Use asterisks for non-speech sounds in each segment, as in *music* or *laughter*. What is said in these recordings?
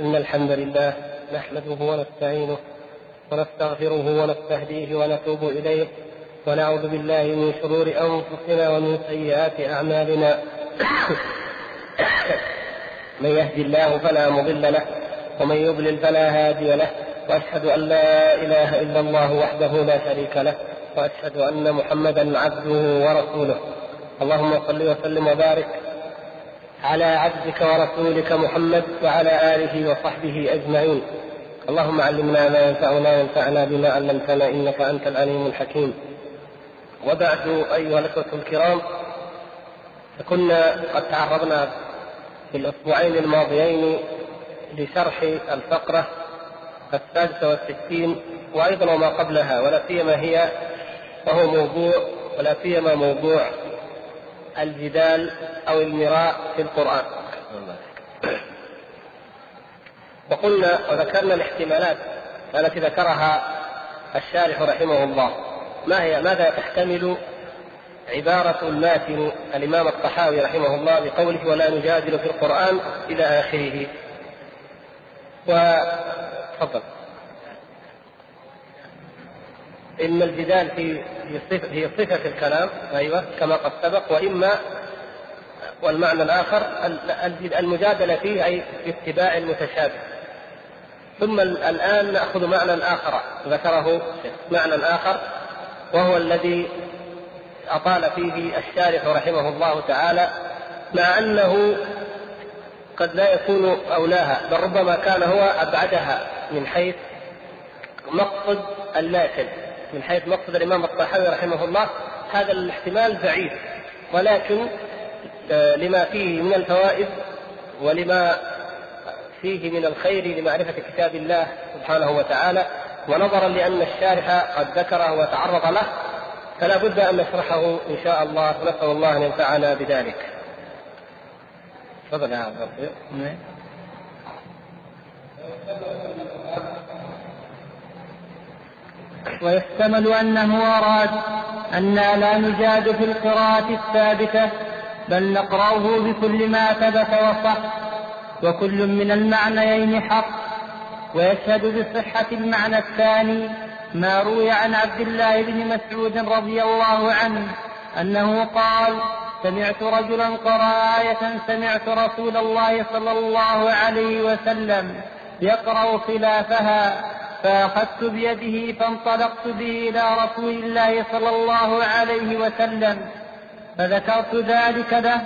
إن الحمد لله نحمده ونستعينه ونستغفره ونستهديه ونتوب إليه ونعوذ بالله من شرور أنفسنا ومن سيئات أعمالنا. *coughs* من يهدي الله فلا مضل له ومن يضلل فلا هادي له وأشهد أن لا إله إلا الله وحده لا شريك له وأشهد أن محمدا عبده ورسوله. اللهم صل وسلم وبارك على عبدك ورسولك محمد وعلى آله وصحبه أجمعين. اللهم علمنا ما ينفعنا وانفعنا بما علمتنا إنك أنت العليم الحكيم. وبعد أيها الأخوة الكرام كنا قد تعرضنا في الأسبوعين الماضيين لشرح الفقرة السادسة والستين وأيضا وما قبلها ولا سيما هي وهو موضوع ولا سيما موضوع الجدال أو المراء في القرآن. وقلنا وذكرنا الاحتمالات التي ذكرها الشارح رحمه الله. ما هي؟ ماذا تحتمل عبارة الماتن الإمام الطحاوي رحمه الله بقوله ولا نجادل في القرآن إلى آخره؟ وتفضل إن الجدال في هي صفة الكلام أيوه كما قد سبق وإما والمعنى الآخر المجادلة فيه أي اتباع المتشابه ثم الآن نأخذ معنى آخر ذكره معنى آخر وهو الذي أطال فيه الشارح رحمه الله تعالى مع أنه قد لا يكون أولاها بل ربما كان هو أبعدها من حيث مقصد الماتن من حيث مقصد الإمام الطحاوي رحمه الله هذا الاحتمال بعيد. ولكن لما فيه من الفوائد ولما فيه من الخير لمعرفة كتاب الله سبحانه وتعالى ونظرا لأن الشارح قد ذكره وتعرض له فلا بد أن نشرحه إن شاء الله. ونسأل الله أن ينفعنا بذلك. تفضل يا عبد ويحتمل أنه أراد أنا لا نجاد في القراءة الثابتة بل نقرأه بكل ما ثبت وصح وكل من المعنيين حق ويشهد بصحة المعنى الثاني ما روي عن عبد الله بن مسعود رضي الله عنه أنه قال سمعت رجلا قرأ آية سمعت رسول الله صلى الله عليه وسلم يقرأ خلافها. فأخذت بيده فانطلقت به إلى رسول الله صلى الله عليه وسلم فذكرت ذلك له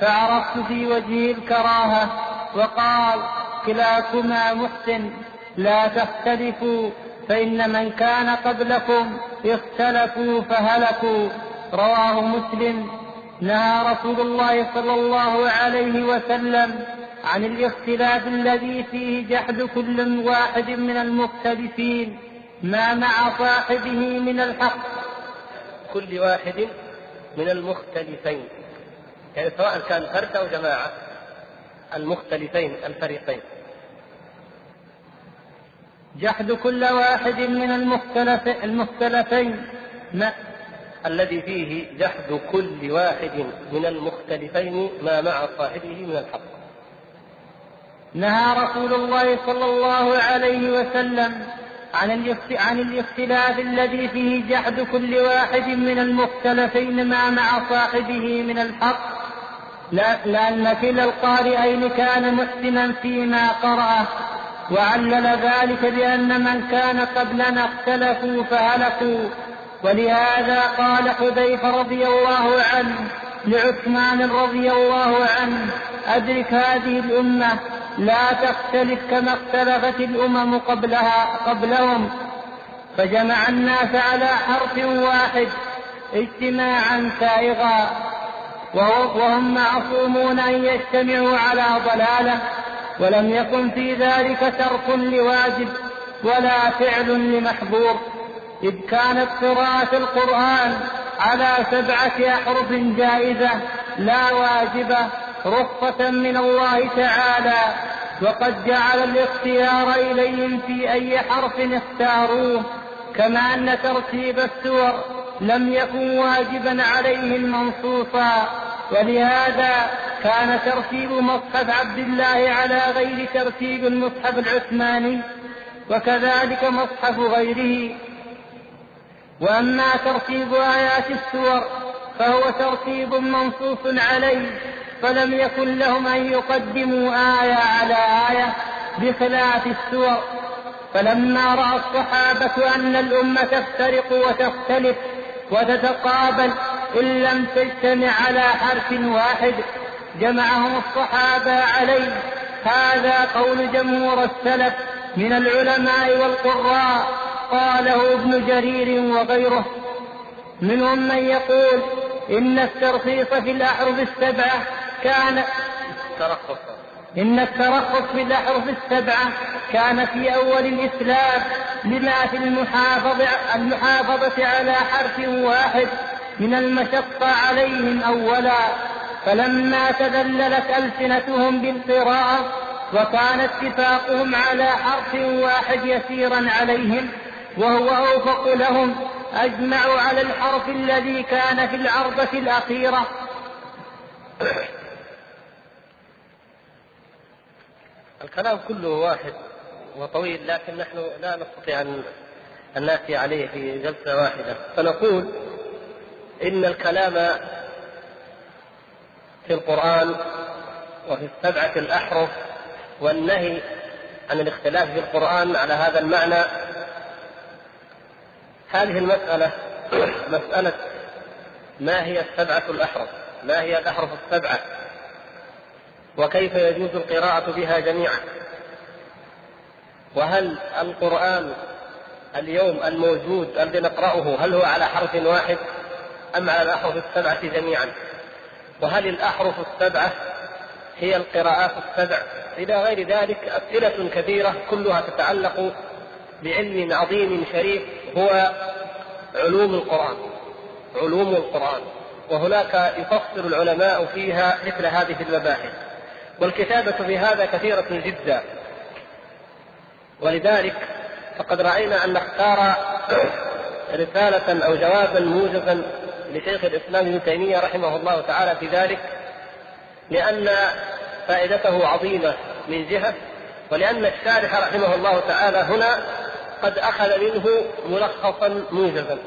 فعرفت في وجهه الكراهة وقال كلاكما محسن لا تختلفوا فإن من كان قبلكم اختلفوا فهلكوا. رواه مسلم. نهى رسول الله صلى الله عليه وسلم عن الاختلاف الذي فيه جحد كل واحد من المختلفين ما مع صاحبه من الحق. كل واحد من المختلفين. يعني سواء كان فرد أو جماعة المختلفين الفريقين. جحد كل واحد من المختلف المختلفين. ما الذي فيه جحد كل واحد من المختلفين ما مع صاحبه من الحق. نهى رسول الله صلى الله عليه وسلم عن عن الاختلاف الذي فيه جحد كل واحد من المختلفين ما مع صاحبه من الحق لأن كلا القارئين كان محسنا فيما قرأه وعلل ذلك بأن من كان قبلنا اختلفوا فهلكوا. ولهذا قال حذيفة رضي الله عنه لعثمان رضي الله عنه أدرك هذه الأمة لا تختلف كما اختلفت الأمم قبلها قبلهم. فجمع الناس على حرف واحد اجتماعا سائغا. وهم معصومون أن يجتمعوا على ضلالة. ولم يكن في ذلك ترك لواجب ولا فعل لمحظور. إذ كانت قراءة القرآن على سبعة أحرف جائزة لا واجبة. رخصة من الله تعالى وقد جعل الاختيار إليهم في أي حرف اختاروه كما أن ترتيب السور لم يكن واجبا عليهم منصوصا. ولهذا كان ترتيب مصحف عبد الله على غير ترتيب المصحف العثماني وكذلك مصحف غيره. وأما ترتيب آيات السور فهو ترتيب منصوص عليه فلم يكن لهم أن يقدموا آية على آية بخلاف السور. فلما رأى الصحابة أن الأمة تفترق وتختلف وتتقابل إن لم تجتمع على حرف واحد جمعهم الصحابة عليه. هذا قول جمهور السلف من العلماء والقراء قاله ابن جرير وغيره. منهم من يقول إن الترخيص في الأحرف السبعة كان ترخص إن الترخص في الأحرف السبعة كان في أول الإسلام لما في المحافظة, المحافظة على حرف واحد من المشقة عليهم أولا. فلما تذللت ألسنتهم بالقراءة وكان اتفاقهم على حرف واحد يسيرا عليهم وهو أوفق لهم أجمعوا على الحرف الذي كان في العرضة الأخيرة. الكلام كله واحد وطويل لكن نحن لا نستطيع أن نأتي عليه في جلسة واحدة. فنقول إن الكلام في القرآن وفي السبعة الأحرف والنهي عن الاختلاف في القرآن على هذا المعنى هذه المسألة مسألة ما هي السبعة الأحرف؟ ما هي الأحرف السبعة؟ وكيف يجوز القراءة بها جميعا؟ وهل القرآن اليوم الموجود الذي نقرأه هل هو على حرف واحد أم على الأحرف السبعة جميعا؟ وهل الأحرف السبعة هي القراءات السبع؟ إلى غير ذلك أسئلة كثيرة كلها تتعلق بعلم عظيم شريف هو علوم القرآن علوم القرآن. وهناك يفصل العلماء فيها مثل هذه المباحث. والكتابة في هذا كثيرة جدا. ولذلك فقد رأينا أن نختار رسالة أو جوابا موجزا لشيخ الإسلام ابن تيمية رحمه الله تعالى في ذلك لأن فائدته عظيمة من جهة ولأن الشارح رحمه الله تعالى هنا قد أخذ منه ملخصا موجزا.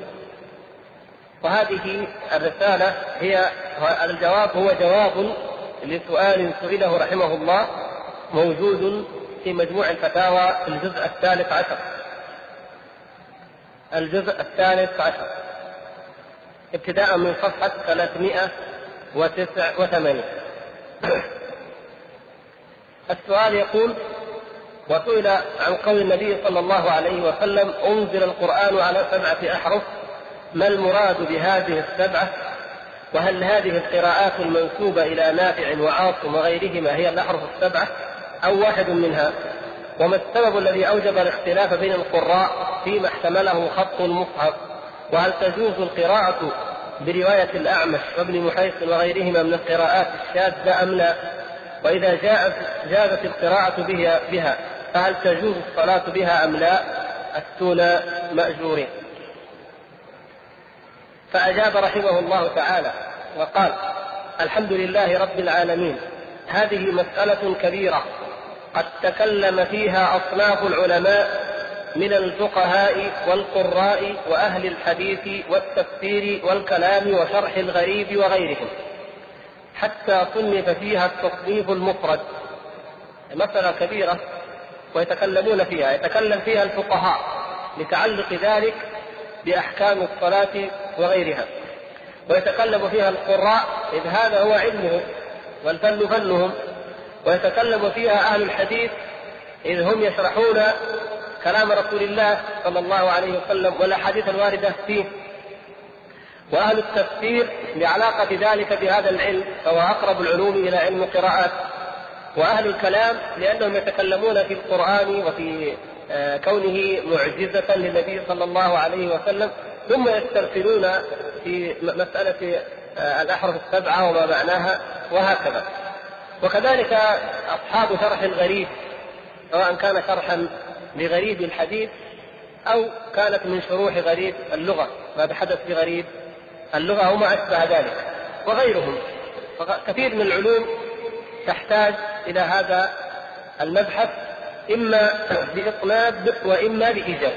وهذه الرسالة هي الجواب هو جواب لسؤال سئله رحمه الله موجود في مجموع الفتاوى في الجزء الثالث عشر. الجزء الثالث عشر. ابتداء من صفحة 389 *clears throat* السؤال يقول وسئل عن قول النبي صلى الله عليه وسلم انزل القرآن على سبعة أحرف ما المراد بهذه السبعة؟ وهل هذه القراءات المنسوبة إلى نافع وعاصم وغيرهما هي الأحرف السبعة أو واحد منها وما السبب الذي أوجب الاختلاف بين القراء فيما احتمله خط المصحف وهل تجوز القراءة برواية الأعمش وابن محيص وغيرهما من القراءات الشاذة أم لا وإذا جاءت جازت القراءة بها بها فهل تجوز الصلاة بها أم لا؟ أفتونا مأجورين. فأجاب رحمه الله تعالى وقال: الحمد لله رب العالمين هذه مسألة كبيرة قد تكلم فيها أصناف العلماء من الفقهاء والقراء وأهل الحديث والتفسير والكلام وشرح الغريب وغيرهم حتى صنف فيها التصنيف المفرد مسألة كبيرة ويتكلمون فيها يتكلم فيها الفقهاء لتعلق ذلك بأحكام الصلاة وغيرها ويتكلم فيها القراء إذ هذا هو علمهم والفن فنهم. ويتكلم فيها أهل الحديث إذ هم يشرحون كلام رسول الله صلى الله عليه وسلم والأحاديث الواردة فيه. وأهل التفسير لعلاقة ذلك بهذا العلم فهو أقرب العلوم إلى علم القراءات. وأهل الكلام لأنهم يتكلمون في القرآن وفي آه، كونه معجزة للنبي صلى الله عليه وسلم. ثم يسترسلون في مسألة آه، الأحرف السبعة وما معناها وهكذا. وكذلك أصحاب شرح الغريب سواء كان شرحا لغريب الحديث أو كانت من شروح غريب اللغة. ما بحدث في غريب اللغة وما أشبه ذلك. وغيرهم. كثير من العلوم تحتاج إلى هذا المبحث إما بإطناب وإما بإيجاز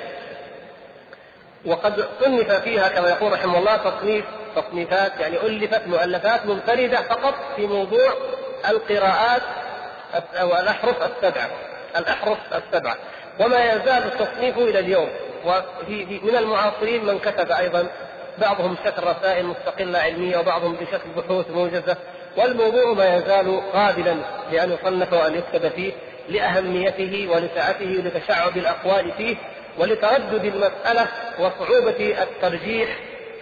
وقد صنف فيها كما يقول رحمه الله تصنيف تصنيفات يعني ألفت مؤلفات منفردة فقط في موضوع القراءات أو الأحرف السبعة. الأحرف السبعة. وما يزال التصنيف إلى اليوم. وفي من المعاصرين من كتب أيضا بعضهم بشكل رسائل مستقلة علمية وبعضهم بشكل بحوث موجزة. والموضوع ما يزال قابلا لأن يصنف وأن يكتب فيه لأهميته ولسعته ولتشعب الأقوال فيه. ولتردد المسألة وصعوبة الترجيح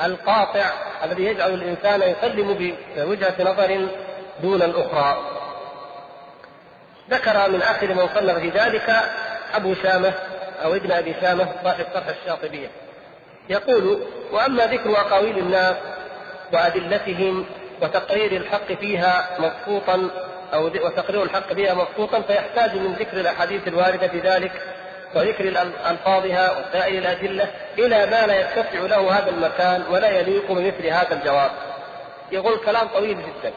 القاطع الذي يجعل الإنسان يسلم بوجهة نظر دون الأخرى. ذكر من آخر من صنف في ذلك أبو شامة أو ابن أبي شامة صاحب شرح الشاطبية. يقول وأما ذكر أقاويل الناس وأدلتهم وتقرير الحق فيها مبسوطا أو وتقرير الحق فيها مبسوطا فيحتاج من ذكر الأحاديث الواردة في ذلك وذكر ألفاظها وسائر الأدلة إلى ما لا يتسع له هذا المكان ولا يليق بمثل هذا الجواب. يقول كلام طويل جدا.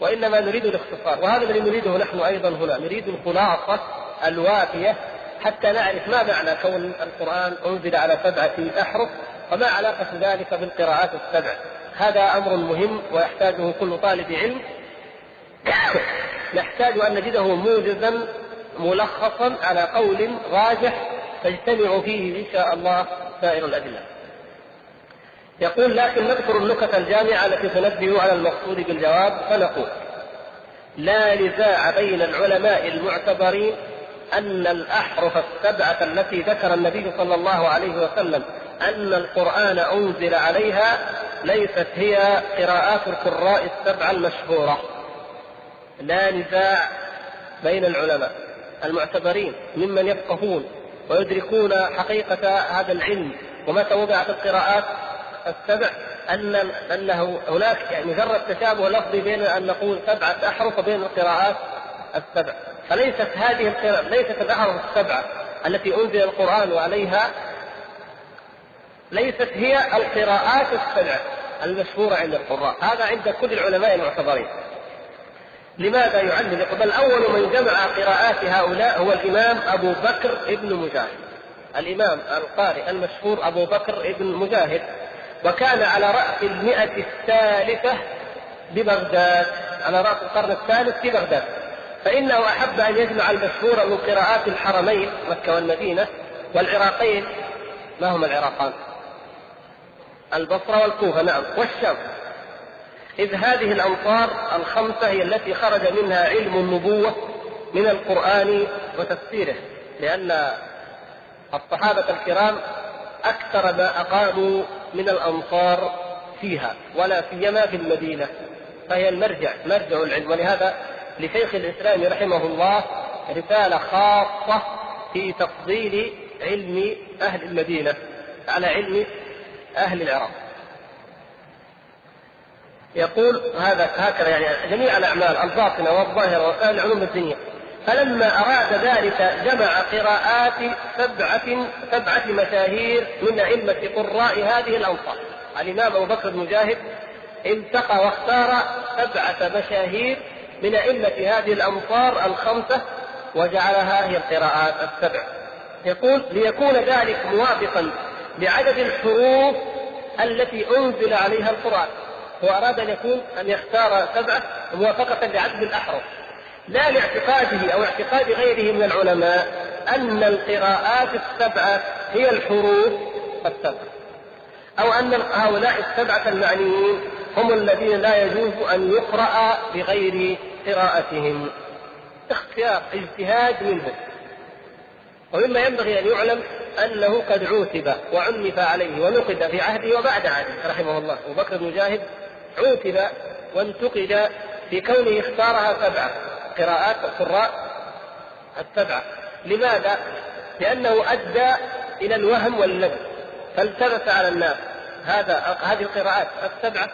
وإنما نريد الاختصار وهذا الذي نريده نحن أيضا هنا نريد الخلاصة الوافية حتى نعرف ما معنى كون القرآن أنزل على سبعة أحرف وما علاقة ذلك بالقراءات السبع هذا أمر مهم ويحتاجه كل طالب علم *coughs* نحتاج أن نجده موجزا ملخصا على قول راجح تجتمع فيه إن شاء الله سائر الأدلة. يقول لكن نذكر النكت الجامعة التي تنبه على المقصود بالجواب فنقول لا نزاع بين العلماء المعتبرين أن الأحرف السبعة التي ذكر النبي صلى الله عليه وسلم أن القرآن أنزل عليها ليست هي قراءات القراء السبعة المشهورة. لا نزاع بين العلماء. المعتبرين ممن يفقهون ويدركون حقيقة هذا العلم. ومتى وضعت القراءات السبع أن أنه هناك يعني مجرد تشابه لفظي بين أن نقول سبعة أحرف وبين القراءات السبع. فليست هذه القراءة ليست الأحرف السبعة التي أنزل القرآن عليها ليست هي القراءات السبع المشهورة عند القراء. هذا عند كل العلماء المعتبرين. لماذا يعلل بل أول من جمع قراءات هؤلاء هو الإمام أبو بكر ابن مجاهد. الإمام القارئ المشهور أبو بكر ابن مجاهد. وكان على رأس المئة الثالثة ببغداد على رأس القرن الثالث في بغداد فإنه أحب أن يجمع المشهور من قراءات الحرمين مكة والمدينة والعراقين ما هما العراقان؟ البصرة والكوفة نعم. والشام. إذ هذه الأمصار الخمسة هي التي خرج منها علم النبوة من القرآن وتفسيره لأن الصحابة الكرام أكثر ما أقاموا من الأمصار فيها ولا سيما في المدينة فهي المرجع مرجع العلم. ولهذا لشيخ الإسلام رحمه الله رسالة خاصة في تفضيل علم أهل المدينة على علم أهل العراق. يقول هذا هكذا يعني جميع الأعمال الباطنة والظاهرة وسائر علوم الدنيا. فلما أراد ذلك جمع قراءات سبعة سبعة مشاهير من أئمة قراء هذه الأمصار الإمام أبو بكر بن مجاهد التقى واختار سبعة مشاهير من أئمة هذه الأمصار الخمسة وجعلها هي القراءات السبع. يقول ليكون ذلك موافقا لعدد الحروف التي أنزل عليها القرآن. هو أراد أن يكون أن يختار سبعة موافقة لعدد الأحرف. لا لاعتقاده أو اعتقاد غيره من العلماء أن القراءات السبعة هي الحروف السبعة. أو أن هؤلاء السبعة المعنيين هم الذين لا يجوز أن يقرأ بغير قراءتهم. اختيار اجتهاد منهم. ومما ينبغي أن يعلم أنه قد عوتب وعنف عليه ونقد في عهده وبعد عهده رحمه الله. أبو بكر بن مجاهد عوتب وانتقد في كونه اختارها سبعة قراءات القراء السبعة. لماذا؟ لأنه أدى إلى الوهم واللبس فالتبس على الناس. هذا هذه القراءات السبعة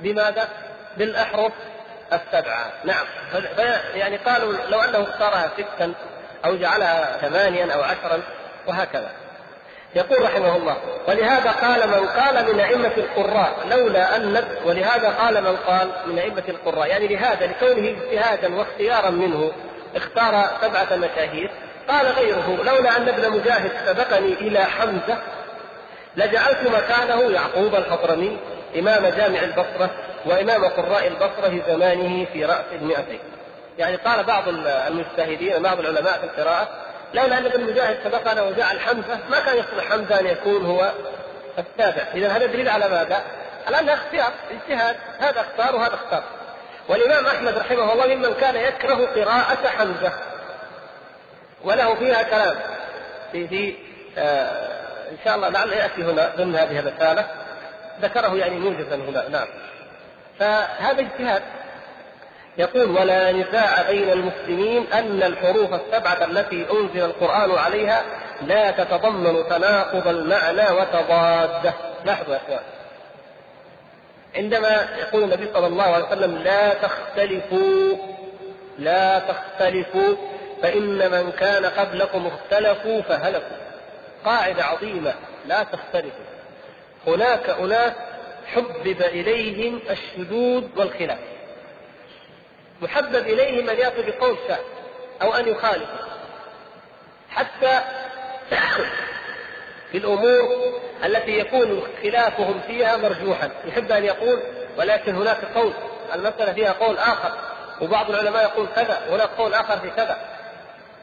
بماذا؟ بالأحرف السبعة. نعم. يعني قالوا لو أنه اختارها ستا أو جعلها ثمانيا أو عشرا وهكذا. يقول رحمه الله ولهذا قال من قال من أئمة القراء لولا أن ولهذا قال من قال من أئمة القراء يعني لهذا لكونه اجتهادا واختيارا منه اختار سبعة مشاهير. قال غيره لولا أن ابن مجاهد سبقني إلى حمزة لجعلت مكانه يعقوب الحضرمي إمام جامع البصرة وإمام قراء البصرة في زمانه في رأس المئتين. يعني قال بعض المجتهدين بعض العلماء في القراءة لولا أن ابن مجاهد سبقنا وجعل حمزه ما كان يصلح حمزه أن يكون هو السابع، إذا هذا دليل على ماذا؟ على أنها اختيار اجتهاد. هذا اختار وهذا اختار. والإمام أحمد رحمه الله ممن كان يكره قراءة حمزه وله فيها كلام. في في آه إن شاء الله لعل يأتي هنا ضمن هذه الرسالة. ذكره يعني موجزا هنا. نعم. فهذا اجتهاد. يقول ولا نزاع بين المسلمين أن الحروف السبعة التي أنزل القرآن عليها لا تتضمن تناقض المعنى وتضاده لاحظوا يا أخوان. عندما يقول النبي صلى الله عليه وسلم لا تختلفوا لا تختلفوا فإن من كان قبلكم اختلفوا فهلكوا. قاعدة عظيمة لا تختلفوا. هناك أناس حبب إليهم الشذوذ والخلاف. محبب إليهم أن يأتوا بقول شاذ أو أن يخالفوا حتى *coughs* في الأمور التي يكون خلافهم فيها مرجوحا. يحب أن يقول ولكن هناك قول. المسألة فيها قول آخر. وبعض العلماء يقول كذا هناك قول آخر في كذا.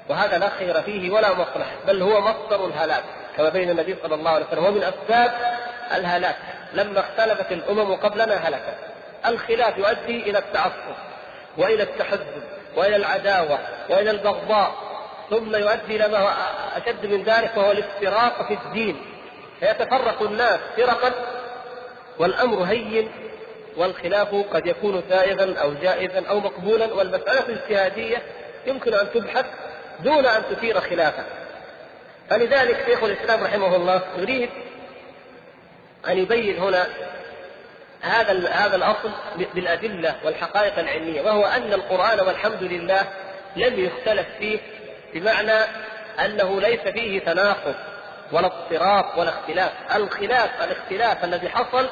وهذا لا خير فيه ولا مصلحة بل هو مصدر الهلاك كما بين النبي صلى الله عليه وسلم. ومن أسباب الهلاك لما اختلفت الأمم قبلنا هلكت. الخلاف يؤدي إلى التعصب. وإلى التحزب وإلى العداوة وإلى البغضاء ثم يؤدي إلى ما هو أشد من ذلك وهو الافتراق في الدين. فيتفرق الناس فرقا والأمر هين والخلاف قد يكون سائغا أو جائزا أو مقبولا والمسألة الاجتهادية يمكن أن تبحث دون أن تثير خلافا. فلذلك شيخ الإسلام رحمه الله يريد أن يبين هنا هذا هذا الأصل بالأدلة والحقائق العلمية وهو أن القرآن والحمد لله لم يختلف فيه بمعنى أنه ليس فيه تناقض ولا اضطراب ولا اختلاف، الخلاف الاختلاف الذي حصل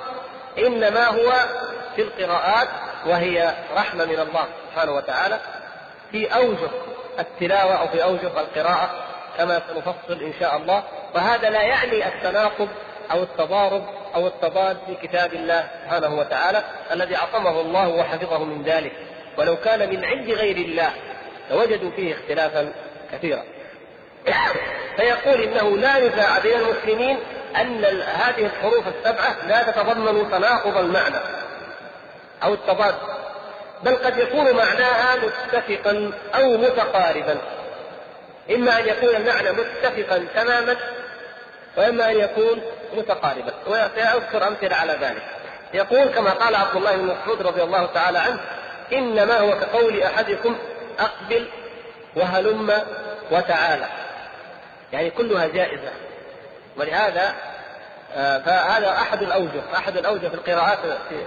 إنما هو في القراءات وهي رحمة من الله سبحانه وتعالى في أوجه التلاوة أو في أوجه القراءة كما سنفصل إن شاء الله. وهذا لا يعني التناقض أو التضارب أو التضاد في كتاب الله سبحانه وتعالى الذي عصمه الله وحفظه من ذلك. ولو كان من عند غير الله لوجدوا فيه اختلافا كثيرا. *coughs* فيقول إنه لا نزاع بين المسلمين أن هذه الحروف السبعة لا تتضمن تناقض المعنى أو التضاد بل قد يكون معناها متفقا أو متقاربا. إما أن يكون المعنى متفقا تماما وإما أن يكون متقاربة وسأذكر أمثلة على ذلك. يقول كما قال عبد الله بن مسعود رضي الله تعالى عنه إنما هو كقول أحدكم أقبل وهلم وتعالى. يعني كلها جائزة. ولهذا آه، فهذا أحد الأوجه أحد الأوجه في القراءات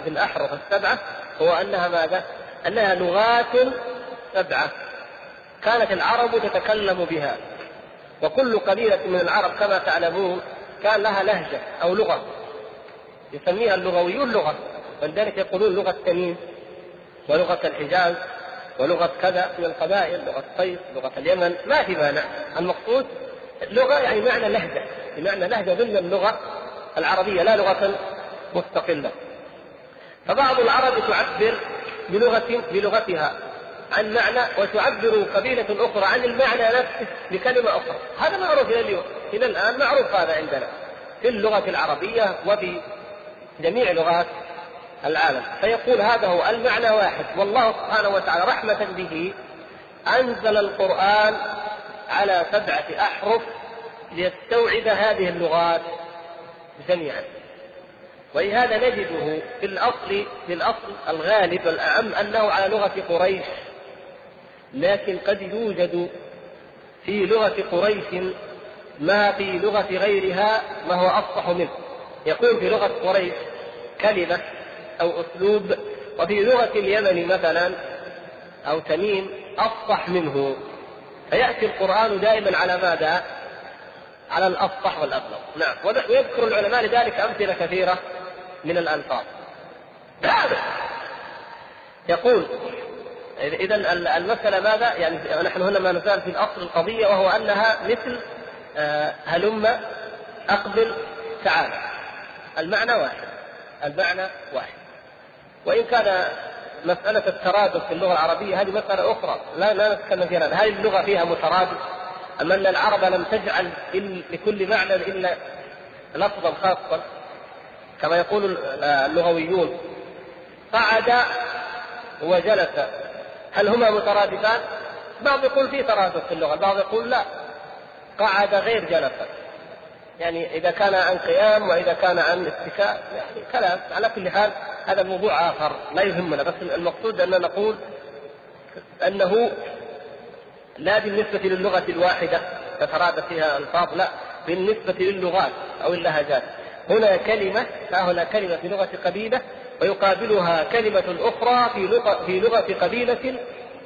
في الأحرف السبعة هو أنها ماذا؟ أنها لغات سبعة كانت العرب تتكلم بها. وكل قبيلة من العرب كما تعلمون كان لها لهجة أو لغة. يسميها اللغويون لغة. ولذلك يقولون لغة تميم ولغة الحجاز ولغة كذا من القبائل لغة قيس لغة اليمن ما في مانع. المقصود لغة يعني معنى لهجة بمعنى لهجة ضمن اللغة العربية لا لغة مستقلة. فبعض العرب تعبر بلغة بلغتها. عن معنى وتعبر قبيلة أخرى عن المعنى نفسه بكلمة أخرى. هذا معروف إلى اليوم. إلى الآن معروف هذا عندنا. في اللغة العربية وفي جميع لغات العالم. فيقول هذا هو المعنى واحد. والله سبحانه وتعالى رحمة به أنزل القرآن على سبعة أحرف ليستوعب هذه اللغات جميعا. ولهذا نجده في الأصل في الأصل الغالب الأعم أنه على لغة قريش. لكن قد يوجد في لغة قريش ما في لغة غيرها ما هو أفصح منه. يقول في لغة قريش كلمة أو أسلوب وفي لغة اليمن مثلا أو تميم أفصح منه. فيأتي القرآن دائما على ماذا؟ على الأفصح والأبلغ. نعم. ويذكر العلماء لذلك أمثلة كثيرة من الألفاظ. *coughs* يقول اذا المسألة ماذا؟ يعني نحن هنا ما نزال في الأصل القضية وهو أنها مثل آه، هلم أقبل تعال. المعنى واحد. المعنى واحد. وإن كان مسألة الترادف في اللغة العربية هذه مسألة أخرى. لا لا نتكلم فيها هل اللغة فيها مترادف. أم أن العرب لم تجعل لكل معنى إلا لفظا خاصا كما يقول اللغويون قعد وجلس. هل هما مترادفان؟ بعض يقول في ترادف في اللغة البعض يقول لا. قعد غير جلس يعني إذا كان عن قيام وإذا كان عن اتكاء يعني كلام. على كل حال هذا موضوع آخر. لا يهمنا بس المقصود أننا نقول أنه لا بالنسبة للغة الواحدة تترادف فيها ألفاظ لا. بالنسبة للغات أو اللهجات. هنا كلمة ها هنا كلمة في لغة قبيلة ويقابلها كلمة أخرى في لغة في لغة قبيلة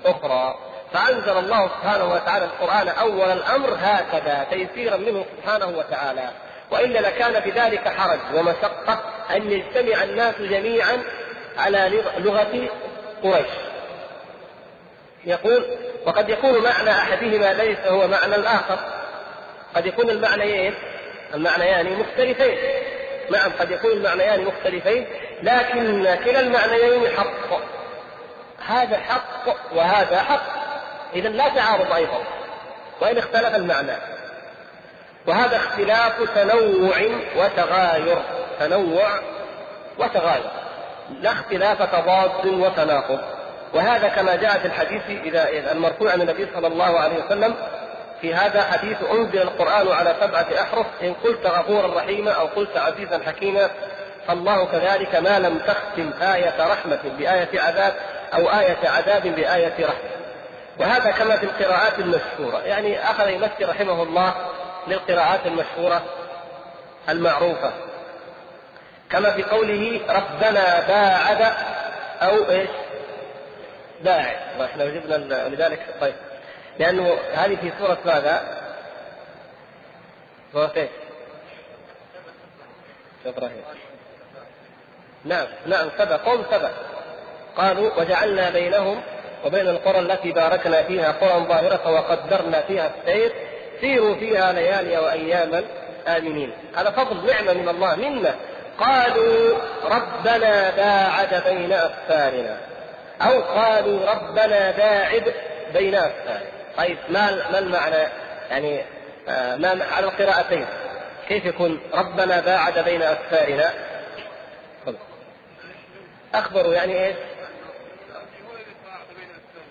أخرى. فأنزل الله سبحانه وتعالى القرآن أول الأمر هكذا تيسيرا منه سبحانه وتعالى. وإلا لكان بذلك حرج ومشقة أن يجتمع الناس جميعا على لغة قريش. يقول وقد يكون معنى أحدهما ليس هو معنى الآخر. قد يكون المعنيين المعنيان مختلفين. نعم قد يكون المعنيان مختلفين لكن كلا المعنيين حق. هذا حق وهذا حق. إذا لا تعارض أيضا وإن اختلف المعنى. وهذا اختلاف تنوع وتغاير. تنوع وتغاير. لا اختلاف تضاد وتناقض. وهذا كما جاء في الحديث إذا المرفوع عن النبي صلى الله عليه وسلم في هذا حديث أنزل القرآن على سبعة أحرف إن قلت غفورا رحيما أو قلت عزيزا حكيما فالله كذلك ما لم تختم آية رحمة بآية عذاب أو آية عذاب بآية رحمة. وهذا كما في القراءات المشهورة. يعني أخذ يمثل رحمه الله للقراءات المشهورة المعروفة. كما في قوله ربنا باعد أو إيش؟ باعد. وإحنا جبنا لذلك. طيب. لأنه هذه في سورة ماذا؟ سورة إيش؟ إبراهيم. نعم نعم سبع قوم سبع. قالوا وجعلنا بينهم وبين القرى التي باركنا فيها قرى ظاهرة وقدرنا فيها السير. سيروا فيها ليالي وأياما آمنين. هذا فضل نعمة من الله منا قالوا ربنا باعد بين أفكارنا أو قالوا ربنا باعد بين أفكارنا طيب ما ما المعنى؟ يعني آه ما على القراءتين؟ كيف يكون ربنا باعد بين أفكارنا أخبروا يعني إيش؟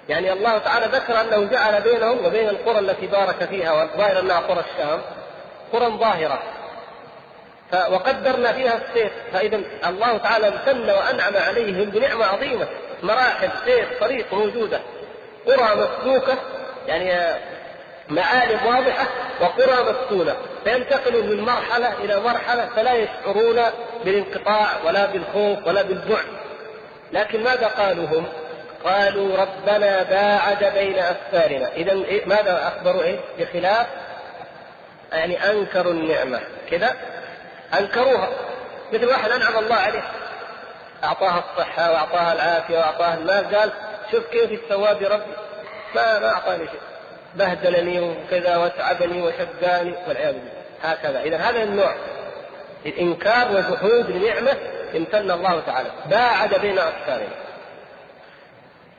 يعني الله تعالى ذكر أنه جعل بينهم وبين القرى التي بارك فيها والظاهر انها قرى الشام قرى ظاهرة. وقدرنا فيها السير فاذا الله تعالى امتن وأنعم عليهم بنعمة عظيمة. مراحل سير طريق موجودة. قرى مسلوكه يعني معالم واضحة وقرى مسكونه فينتقلوا من مرحلة إلى مرحلة فلا يشعرون بالانقطاع ولا بالخوف ولا بالبعد. لكن ماذا قالوا هم؟ قالوا ربنا باعد بين أسفارنا. إذا إيه؟ ماذا أخبروا إيه؟ بخلاف يعني أنكروا النعمة. كذا؟ أنكروها. مثل واحد أنعم الله عليه. أعطاها الصحة وأعطاها العافية وأعطاها المال قال شوف كيف يتسوى بربي. ما ما أعطاني شيء. بهدلني وكذا وتعبني وشقاني والعياذ بالله. هكذا. إذا هذا النوع الإنكار وجحود لنعمة امتن الله تعالى. باعد بين أسفارنا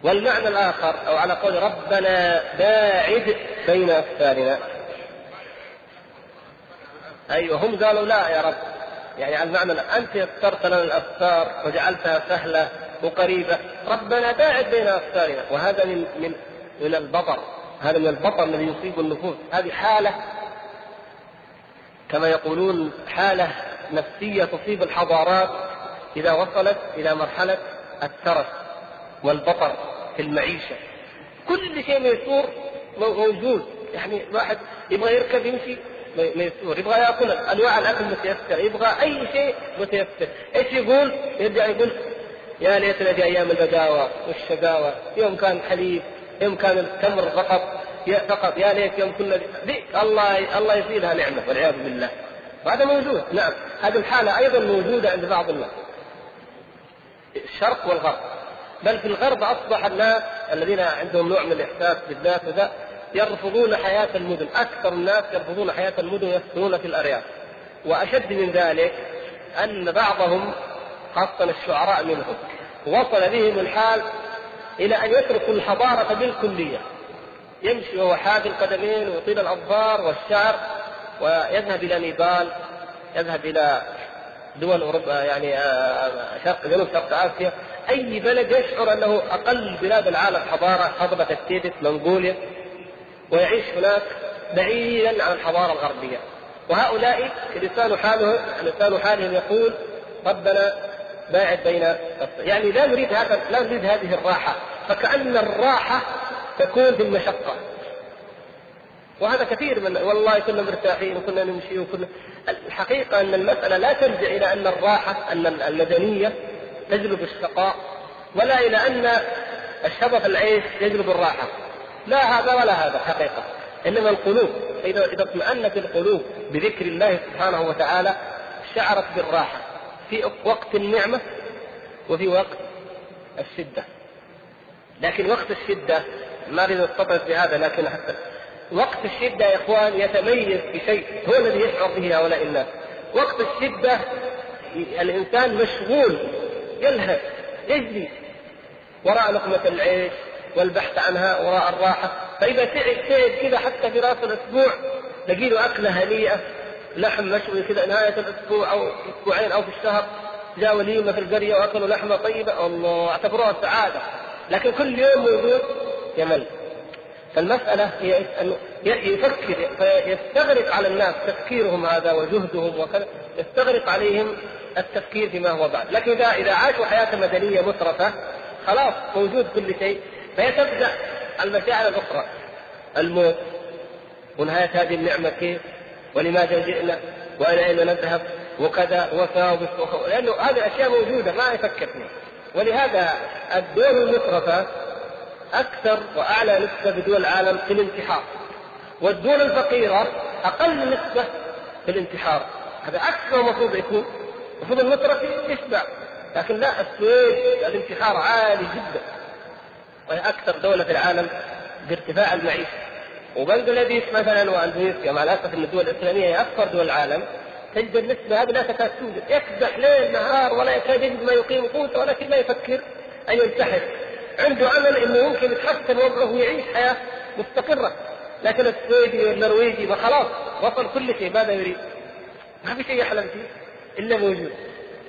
والمعنى الآخر أو على قول ربنا باعد بين أفكارنا. أيوه هم قالوا لا يا رب. يعني على المعنى أنت يسرت لنا الأفكار وجعلتها سهلة وقريبة. ربنا باعد بين أفكارنا. وهذا من من من البطر. هذا من البطر الذي يصيب النفوس. هذه حالة كما يقولون حالة نفسية تصيب الحضارات إذا وصلت إلى مرحلة الترف والبطر في المعيشة. كل شيء ميسور موجود. يعني الواحد يبغى يركب يمشي ميسور يبغى يأكل أنواع الأكل متيسر يبغى أي شيء متيسر. إيش يقول؟ يرجع يقول يا ليتنا في أيام البقاوه والشقاوة. يوم كان حليب يوم كان التمر فقط. فقط. يا ليت يوم كنا الله الله يزيدها نعمة والعياذ بالله. وهذا موجود. نعم. هذه الحالة أيضا موجودة عند بعض الناس. الشرق والغرب. بل في الغرب أصبح الناس الذين عندهم نوع من الإحساس بالذات وذا يرفضون حياة المدن، أكثر الناس يرفضون حياة المدن يسكنون في الأرياف. وأشد من ذلك أن بعضهم خاصة الشعراء منهم وصل بهم الحال إلى أن يتركوا الحضارة بالكلية. يمشي وهو حافي القدمين ويطيل الاظفار والشعر ويذهب إلى نيبال يذهب إلى دول أوروبا يعني آه، شرق جنوب شرق آسيا أي بلد يشعر أنه أقل بلاد العالم حضارة حضرة التيبت منغوليا ويعيش هناك بعيدا عن الحضارة الغربية وهؤلاء لسان حاله لسان حالهم يقول ربنا باعد بين يعني لا نريد هذا لا نريد هذه الراحة فكأن الراحة تكون في المشقة. وهذا كثير من والله كنا مرتاحين وكنا نمشي وكنا الحقيقة أن المسألة لا ترجع إلى أن الراحة أن المدنية تجلب الشقاء ولا إلى أن الشبف العيش يجلب الراحة. لا هذا ولا هذا حقيقة. إنما القلوب إذا إذا اطمأنت القلوب بذكر الله سبحانه وتعالى شعرت بالراحة. في وقت النعمة وفي وقت الشدة. لكن وقت الشدة ما أريد أستطرد بهذا لكن حتى وقت الشدة يا إخوان يتميز بشيء هو الذي يشعر به هؤلاء الناس. وقت الشدة الإنسان مشغول يلهث يجري وراء لقمة العيش والبحث عنها وراء الراحة. فإذا تعب تعب كذا حتى في رأس الأسبوع تجي له أكلة هنيئة لحم مشوي كذا نهاية الأسبوع أو أسبوعين أو في الشهر جاء وليمة في القرية وأكلوا لحمة طيبة. الله أعتبروها سعادة. لكن كل يوم موجود يمل فالمسألة هي أنه يفكر فيستغرق على الناس تفكيرهم هذا وجهدهم وكذا يستغرق عليهم التفكير فيما هو بعد، لكن إذا إذا عاشوا حياة مدنية مترفة خلاص موجود كل شيء. فهي تبدأ المشاعر الأخرى الموت ونهاية هذه النعمة كيف؟ ولماذا جئنا وإلى أين نذهب وكذا وفاء لأنه هذه الأشياء موجودة ما يفكر فيها ولهذا الدول المترفة أكثر وأعلى نسبة في دول العالم في الانتحار. والدول الفقيرة أقل نسبة في الانتحار. هذا عكس ما المفروض يكون. المفروض المترفي يشبع. لكن لا السويد الانتحار عالي جدا. وهي أكثر دولة في العالم بارتفاع المعيشة. وبنغلاديش مثلا واندونيسيا مع الأسف إن الدول الإسلامية هي أكثر دول العالم تجد النسبة هذه لا تكاد توجد. يكدح ليل نهار ولا يكاد يجد ما يقيم قوته ولكن لا يفكر أن ينتحر. عنده امل إنه يمكن يتحسن وضعه ويعيش حياة مستقرة. لكن السويدي والنرويجي ما خلاص وصل كل شيء ماذا يريد؟ ما في شيء يحلم فيه إلا موجود.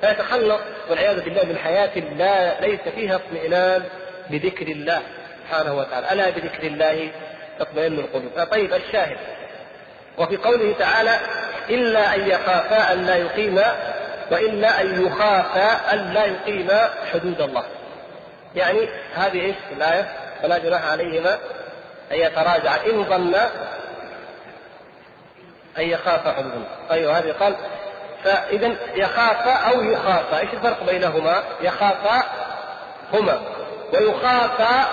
فيتخلص والعياذ بالله من حياة لا ليس فيها اطمئنان بذكر الله سبحانه وتعالى. ألا بذكر الله تطمئن القلوب. طيب الشاهد. وفي قوله تعالى إلا أن يخافا أن لا يقيما وإلا أن يخافا أن لا يقيما حدود الله. يعني هذه إيش؟ الآية فلا جناح عليهما أن يتراجع إن ظن أن يخاف حدودهما أيوه هذه قال. فإذا يخاف أو يخاف إيش الفرق بينهما؟ يخاف هما ويخاف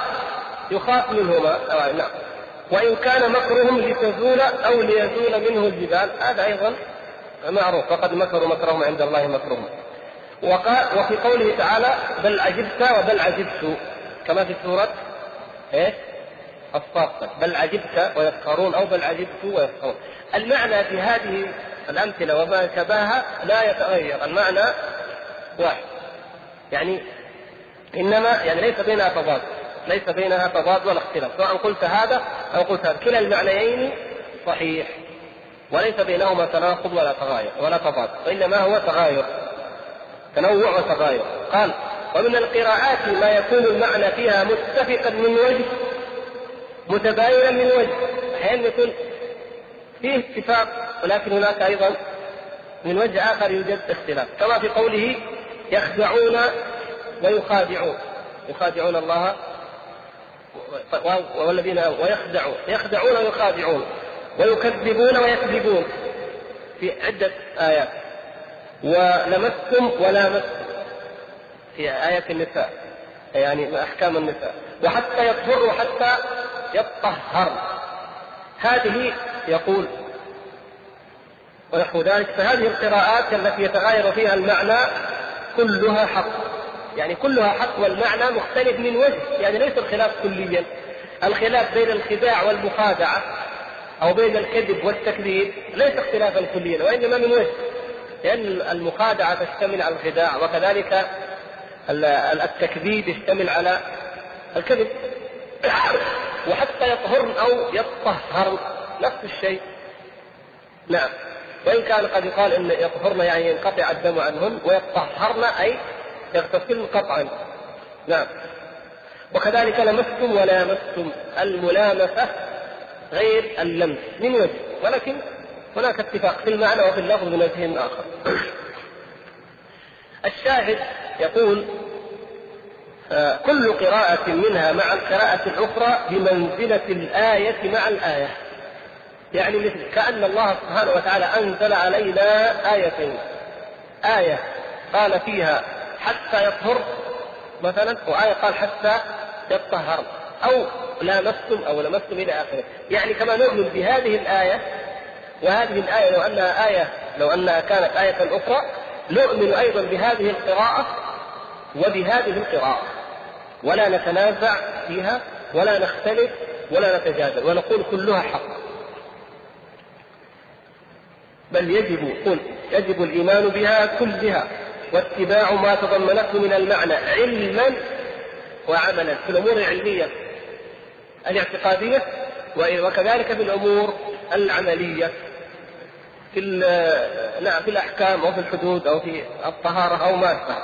يخاف منهما. آه نعم. وإن كان مكرهم لتزول أو ليزول منه الجبال هذا أيضا معروف. فقد مكروا مكرهم عند الله مكرهم. وقال وفي قوله تعالى بل عجبت وبل عجبت كما في سورة إيش؟ الصافات بل عجبت ويسخرون أو بل عجبت ويسخرون. المعنى في هذه الأمثلة وما شبهها لا يتغير. المعنى واحد. يعني إنما يعني ليس بينها تضاد. ليس بينها تضاد ولا اختلاف. سواء قلت هذا قلت هذا كلا المعنيين صحيح. وليس بينهما تناقض ولا تغاير ولا تضاد وإنما هو تغاير تنوع وتغاير. قال ومن القراءات ما يكون المعنى فيها متفقا من وجه متباينا من وجه. أحيانا يكون فيه اتفاق ولكن هناك أيضا من وجه آخر يوجد اختلاف. كما في قوله يخدعون ويخادعون. يخادعون الله والذين ويخدعون يخدعون ويخادعون ويكذبون ويكذبون في عدة آيات. ولمستم ولامستم في آية النساء يعني أحكام النساء. وحتى يطهر وحتى يطهر. هذه يقول ونحو ذلك فهذه القراءات التي يتغاير فيها المعنى كلها حق. يعني كلها حق والمعنى مختلف من وجه يعني ليس الخلاف كليا. الخلاف بين الخداع والمخادعة أو بين الكذب والتكذيب ليس اختلافا كليا وإنما من وجه لأن المخادعة تشتمل على الخداع وكذلك التكذيب يشتمل على الكذب. *coughs* وحتى يطهرن أو يطهرن نفس الشيء. نعم. وإن كان قد يقال إن يطهرن يعني ينقطع الدم عنهن ويطهرن أي يغتسلن قطعا. نعم. وكذلك لمستم ولا يمستم الملامسة غير اللمس. من وجه. ولكن هناك اتفاق في المعنى وفي اللفظ من وجه آخر. الشاهد يقول آه، كل قراءة منها مع القراءة الأخرى بمنزلة الآية مع الآية. يعني مثل كأن الله سبحانه وتعالى أنزل علينا آيتين. آية قال فيها حتى يطهر مثلا وآية قال حتى يطهر. أو لامستم أو لمستم إلى آخره. يعني كما نؤمن بهذه الآية وهذه الآية لو أنها آية لو أنها كانت آية أخرى نؤمن أيضا بهذه القراءة وبهذه القراءة. ولا نتنازع فيها ولا نختلف ولا نتجادل ونقول كلها حق. بل يجب قل يجب الإيمان بها كلها. واتباع ما تضمنته من المعنى علما وعملا في الأمور العلمية الاعتقادية وكذلك في الأمور العملية في نعم في الأحكام أو في الحدود أو في الطهارة أو ما أشبه.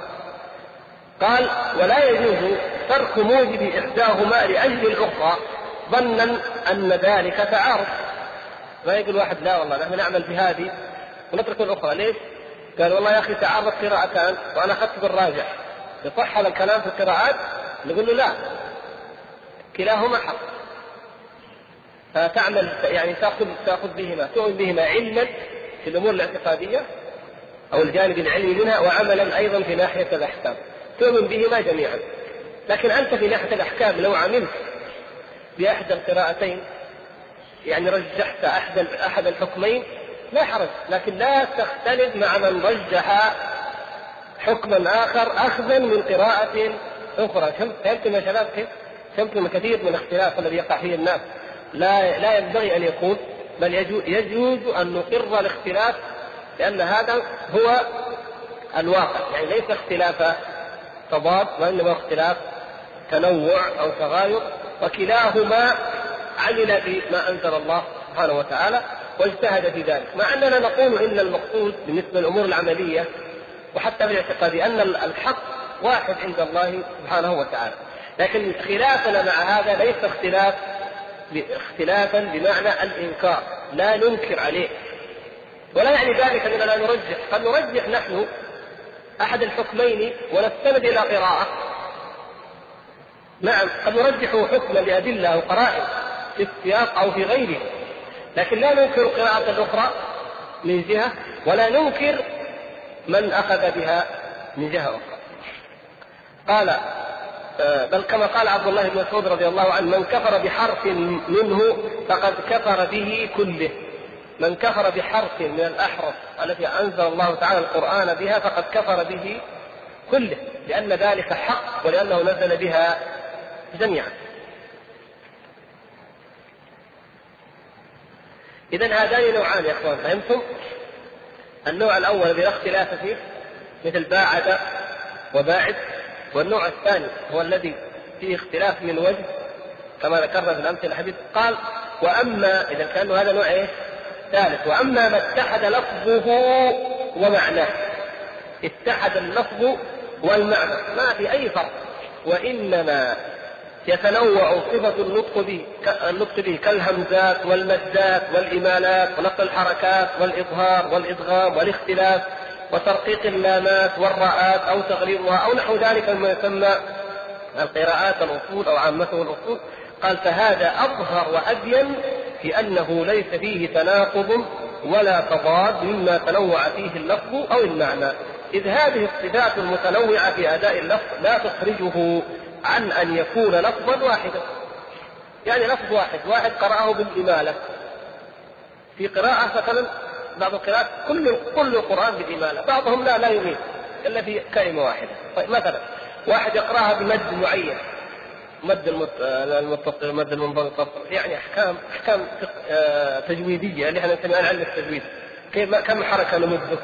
قال ولا يجوز ترك موجب إحداهما لأجل الأخرى ظنا أن ذلك تعارض. ما يقول واحد لا والله نحن نعمل بهذه ونترك الأخرى. ليش؟ قال والله يا أخي تعارض قراءتان وأنا أخذت بالراجع يصح هذا الكلام في القراءات نقول له لا كلاهما حق. فتعمل يعني تأخذ تأخذ بهما تؤمن بهما علما في الأمور الاعتقادية أو الجانب العلمي منها وعملا أيضا في ناحية الأحكام. تؤمن بهما جميعا. لكن أنت في ناحية الأحكام لو عملت باحدى القراءتين يعني رجحت أحد أحد الحكمين لا حرج لكن لا تختلف مع من رجح حكما آخر اخذا من قراءة أخرى. فهمتم يا شباب؟ كيف؟ فهمتم كثير من الاختلاف الذي يقع فيه الناس. لا لا ينبغي أن يكون بل يجوز أن نقر الاختلاف لأن هذا هو الواقع. يعني ليس اختلاف تضاد وإنما اختلاف تنوع أو تغاير وكلاهما عمل بما أنزل الله سبحانه وتعالى. واجتهد في ذلك. مع أننا نقول إن المقصود بالنسبة للأمور العملية وحتى في الاعتقاد أن الحق واحد عند الله سبحانه وتعالى. لكن خلافنا مع هذا ليس اختلاف اختلافا بمعنى الإنكار. لا ننكر عليه. ولا يعني ذلك اننا لا نرجح. قد نرجح نحن أحد الحكمين ونستند إلى قراءة. نعم قد نرجح حكما لأدلة أو قرائن في السياق أو في غيره لكن لا ننكر القراءة الأخرى من جهة ولا ننكر من أخذ بها من جهة أخرى. قال آه، بل كما قال عبد الله بن مسعود رضي الله عنه من كفر بحرف منه فقد كفر به كله. من كفر بحرف من الأحرف التي أنزل الله تعالى القرآن بها فقد كفر به كله لأن ذلك حق ولأنه نزل بها جميعا. إذا هذان نوعان يا إخوان فهمتم؟ النوع الأول الذي لا اختلاف فيه مثل باعد وباعد والنوع الثاني هو الذي فيه اختلاف من وجه كما ذكرنا في الأمثلة الحديث. قال وأما إذا كان هذا نوع إيه؟ ثالث. وأما ما اتحد لفظه ومعناه. اتحد اللفظ والمعنى. ما في أي فرق. وإنما يتنوع صفة النطق به النطق به كالهمزات والمدات والإمالات ونقل الحركات والإظهار والإدغام والاختلاف وترقيق اللامات والراءات أو تغليظها أو نحو ذلك مما يسمى القراءات الأصول أو عامته الأصول. قال فهذا أظهر وأبين في أنه ليس فيه تناقض ولا تضاد مما تنوع فيه اللفظ أو المعنى. إذ هذه الصفات المتنوعة في أداء اللفظ لا تخرجه عن أن يكون لفظا واحدا. يعني لفظ واحد واحد قرأه بالإمالة. في قراءة مثلا بعض القراءات كل كل القرآن بالإمالة بعضهم لا لا يميل إلا في كلمة واحدة. طيب مثلا واحد يقرأها بمد معين مد المتصل مد المنفصل يعني أحكام أحكام آه، تجويدية اللي إحنا نسميها علم التجويد كيف كم حركة نمده؟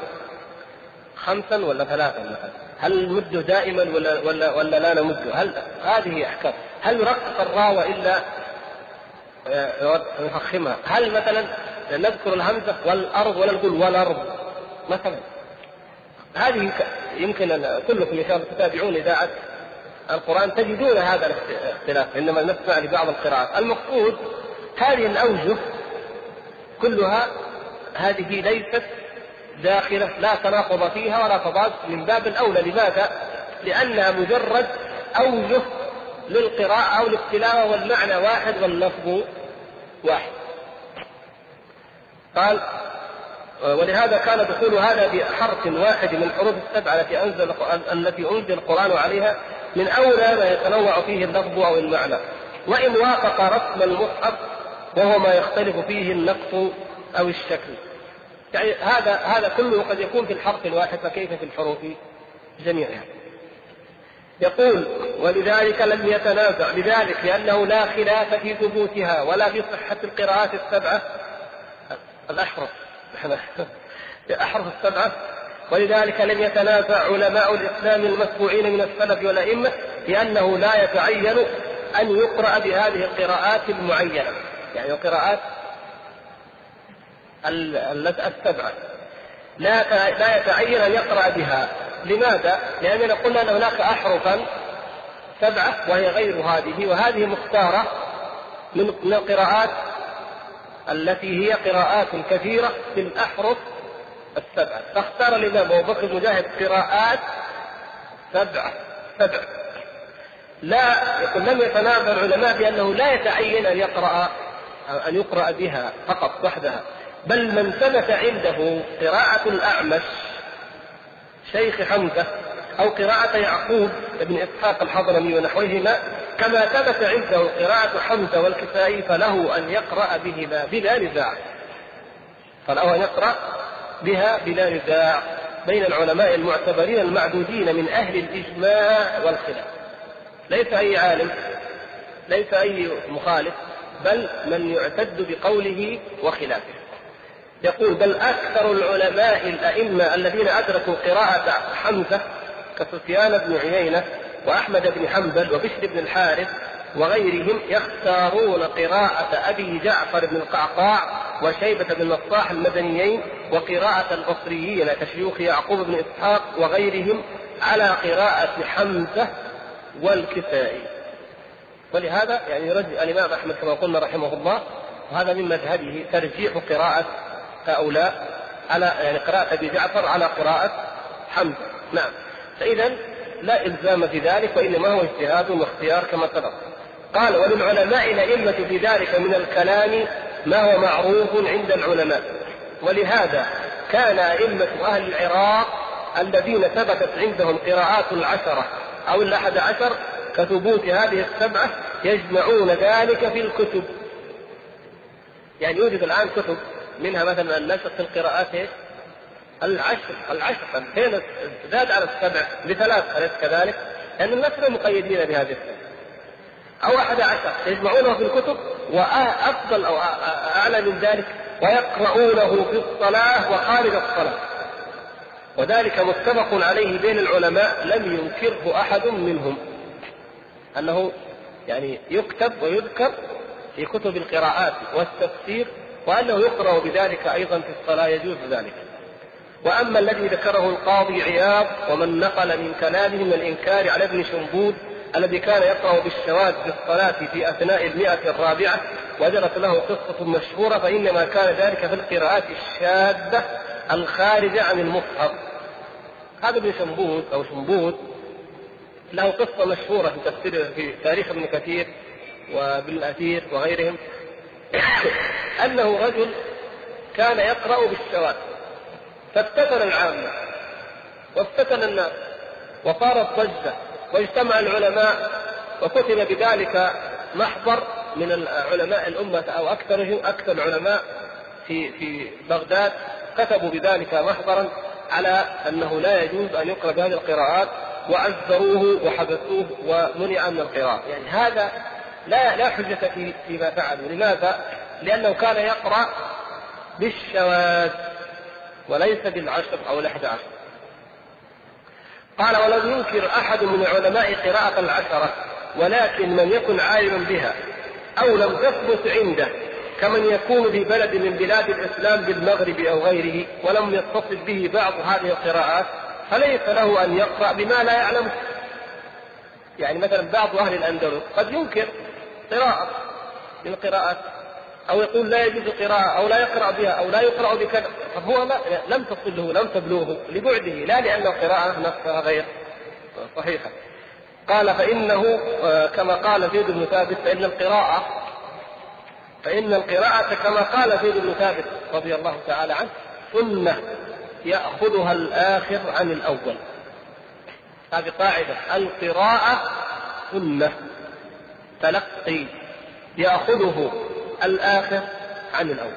خمسا ولا ثلاثا مثلا؟ هل نمده دائما ولا ولا ولا لا نمده؟ هل هذه أحكام هل يرقق الراوة إلا آه، نفخمها؟ هل مثلا نذكر الهمزة والأرض ولا نقول والأرض مثلا هذه يمكن كلكم إن شاء الله تتابعون إذاعة القرآن تجدون هذا الاختلاف إنما نسمع لبعض القراءات المقصود هذه الأوجه كلها هذه ليست داخلة لا تناقض فيها ولا تضاد من باب الأولى. لماذا؟ لأنها مجرد أوجه للقراءة أو للتلاوة والمعنى واحد واللفظ واحد. قال ولهذا كان دخول هذا بحرف واحد من الحروف السبعة التي أنزل التي أنزل القرآن عليها من أولى ما يتنوع فيه اللفظ أو المعنى. وإن وافق رسم المصحف وهو ما يختلف فيه النقص أو الشكل. يعني هذا هذا كله قد يكون في الحرف الواحد فكيف في الحروف جميعها؟ يقول ولذلك لم يتنازع لذلك لأنه لا خلاف في ثبوتها ولا في صحة القراءات السبعة. الأحرف. *laughs* الأحرف السبعة. ولذلك لم يتنازع علماء الإسلام المتبوعين من السلف والأئمة لأنه لا يتعين أن يقرأ بهذه القراءات المعينة. يعني القراءات السبعه لا لا يتعين أن يقرأ بها. لماذا؟ لأننا قلنا أن هناك احرفا سبعة وهي غير هذه وهذه مختارة من القراءات التي هي قراءات كثيرة في الأحرف السبعة. فاختار الإمام أبو بكر المجاهد قراءات سبعة سبع لا يقول لم يتنازع العلماء بأنه لا يتعين أن يقرأ أن يقرأ بها فقط وحدها. بل من ثبت عنده قراءة الأعمش شيخ حمزة أو قراءة يعقوب بن إسحاق الحضرمي ونحوهما كما ثبت عنده قراءة حمزة والكسائي فله أن يقرأ بهما بلا نزاع. فله أن يقرأ بها بلا نزاع بين العلماء المعتبرين المعدودين من أهل الإجماع والخلاف. ليس أي عالم ليس أي مخالف بل من يعتد بقوله وخلافه. يقول بل أكثر العلماء الأئمة الذين أدركوا قراءة حمزة كسفيان بن عيينة وأحمد بن حنبل وبشر بن الحارث وغيرهم يختارون قراءة أبي جعفر بن القعقاع وشيبة بن النصاح المدنيين وقراءة البصريين كشيوخ يعقوب بن إسحاق وغيرهم على قراءة حمزة والكسائي. ولهذا يعني يرجع الإمام أحمد كما قلنا رحمه الله وهذا من مذهبه ترجيح قراءة هؤلاء على يعني قراءة أبي جعفر على قراءة حمزة. نعم. فإذا لا إلزام في ذلك وإنما هو اجتهاد واختيار كما سبق. قال وللعلماء الأئمة في ذلك من الكلام ما هو معروف عند العلماء. ولهذا كان أئمة أهل العراق الذين ثبتت عندهم قراءات العشرة أو الأحد عشر كثبوت هذه السبعة يجمعون ذلك في الكتب. يعني يوجد الآن كتب منها مثلا النسخ في القراءات إيش؟ العشر العشر. فين زاد على السبع بثلاث أليس كذلك؟ لأن الناس مقيدين بهذه السبع أو أحد عشر. يجمعونه في الكتب وأفضل أو أعلى من ذلك ويقرؤونه في الصلاة وخارج الصلاة. وذلك متفق عليه بين العلماء لم ينكره أحد منهم. أنه يعني يكتب ويذكر في كتب القراءات والتفسير وأنه يقرأ بذلك أيضا في الصلاة يجوز ذلك. وأما الذي ذكره القاضي عياض ومن نقل من كلامه من الإنكار على ابن شنبود الذي كان يقرأ بالشواذ في الصلاة في أثناء المئة الرابعة وجرت له قصة مشهورة فإنما كان ذلك في القراءات الشاذة الخارجة عن المصحف هذا ابن شنبود أو شنبود له قصة مشهورة في تفسير في تاريخ ابن كثير وابن الأثير وغيرهم. *coughs* أنه رجل كان يقرأ بالشواذ فافتتن العامة وافتتن الناس وصارت ضجة واجتمع العلماء وكتب بذلك محضر من علماء الأمة أو أكثرهم أكثر العلماء في في بغداد كتبوا بذلك محضرا على أنه لا يجوز أن يقرأ بهذه القراءات وعذروه وحبسوه ومنع من القراءة، يعني هذا لا لا حجة في فيما فعلوا، لماذا؟ لأنه كان يقرأ بالشواذ وليس بالعشر أو الأحد عشر. قال ولم ينكر أحد من علماء قراءة العشرة ولكن من يكن عالما بها أو لم تثبت عنده كمن يكون في بلد من بلاد الإسلام بالمغرب أو غيره ولم يتصل به بعض هذه القراءات فليس له أن يقرأ بما لا يعلمه يعني مثلا بعض أهل الأندلس قد ينكر قراءة من القراءات أو يقول لا يجوز قراءة أو لا يقرأ بها أو لا يقرأ بكذا. فهو ما لم تصله لم تبلغه لبعده لا لأن القراءة نفسها غير صحيحة. قال فإنه آه، كما قال زيد بن ثابت فإن القراءة فإن القراءة كما قال زيد بن ثابت رضي الله تعالى عنه سنة يأخذها الآخر عن الأول. هذه قاعدة. القراءة سنة. تلقي يأخذه الآخر عن الأول.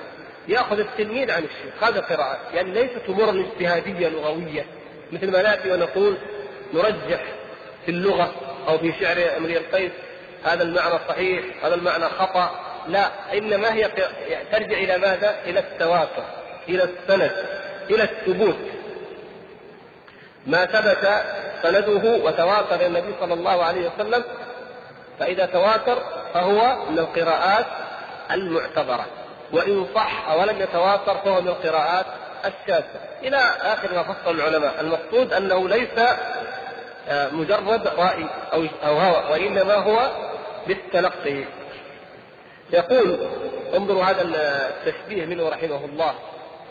يأخذ التلميذ عن الشيخ. هذا قراءة. يعني ليست أمورا اجتهادية لغوية. مثل ما نأتي ونقول نرجح في اللغة أو في شعر امرئ القيس. هذا المعنى صحيح هذا المعنى خطأ. لا إنما هي ترجع إلى ماذا؟ إلى التواتر إلى السند إلى الثبوت. ما ثبت سنده وتواتر النبي صلى الله عليه وسلم فإذا تواتر فهو من القراءات المعتبرة وإن صح ولم يتواتر فهو من القراءات الشاذة. إلى آخر ما فصل العلماء المقصود أنه ليس آه، مجرد رأي أو أو هوى وإنما هو بالتلقي. يقول انظروا هذا التشبيه منه رحمه الله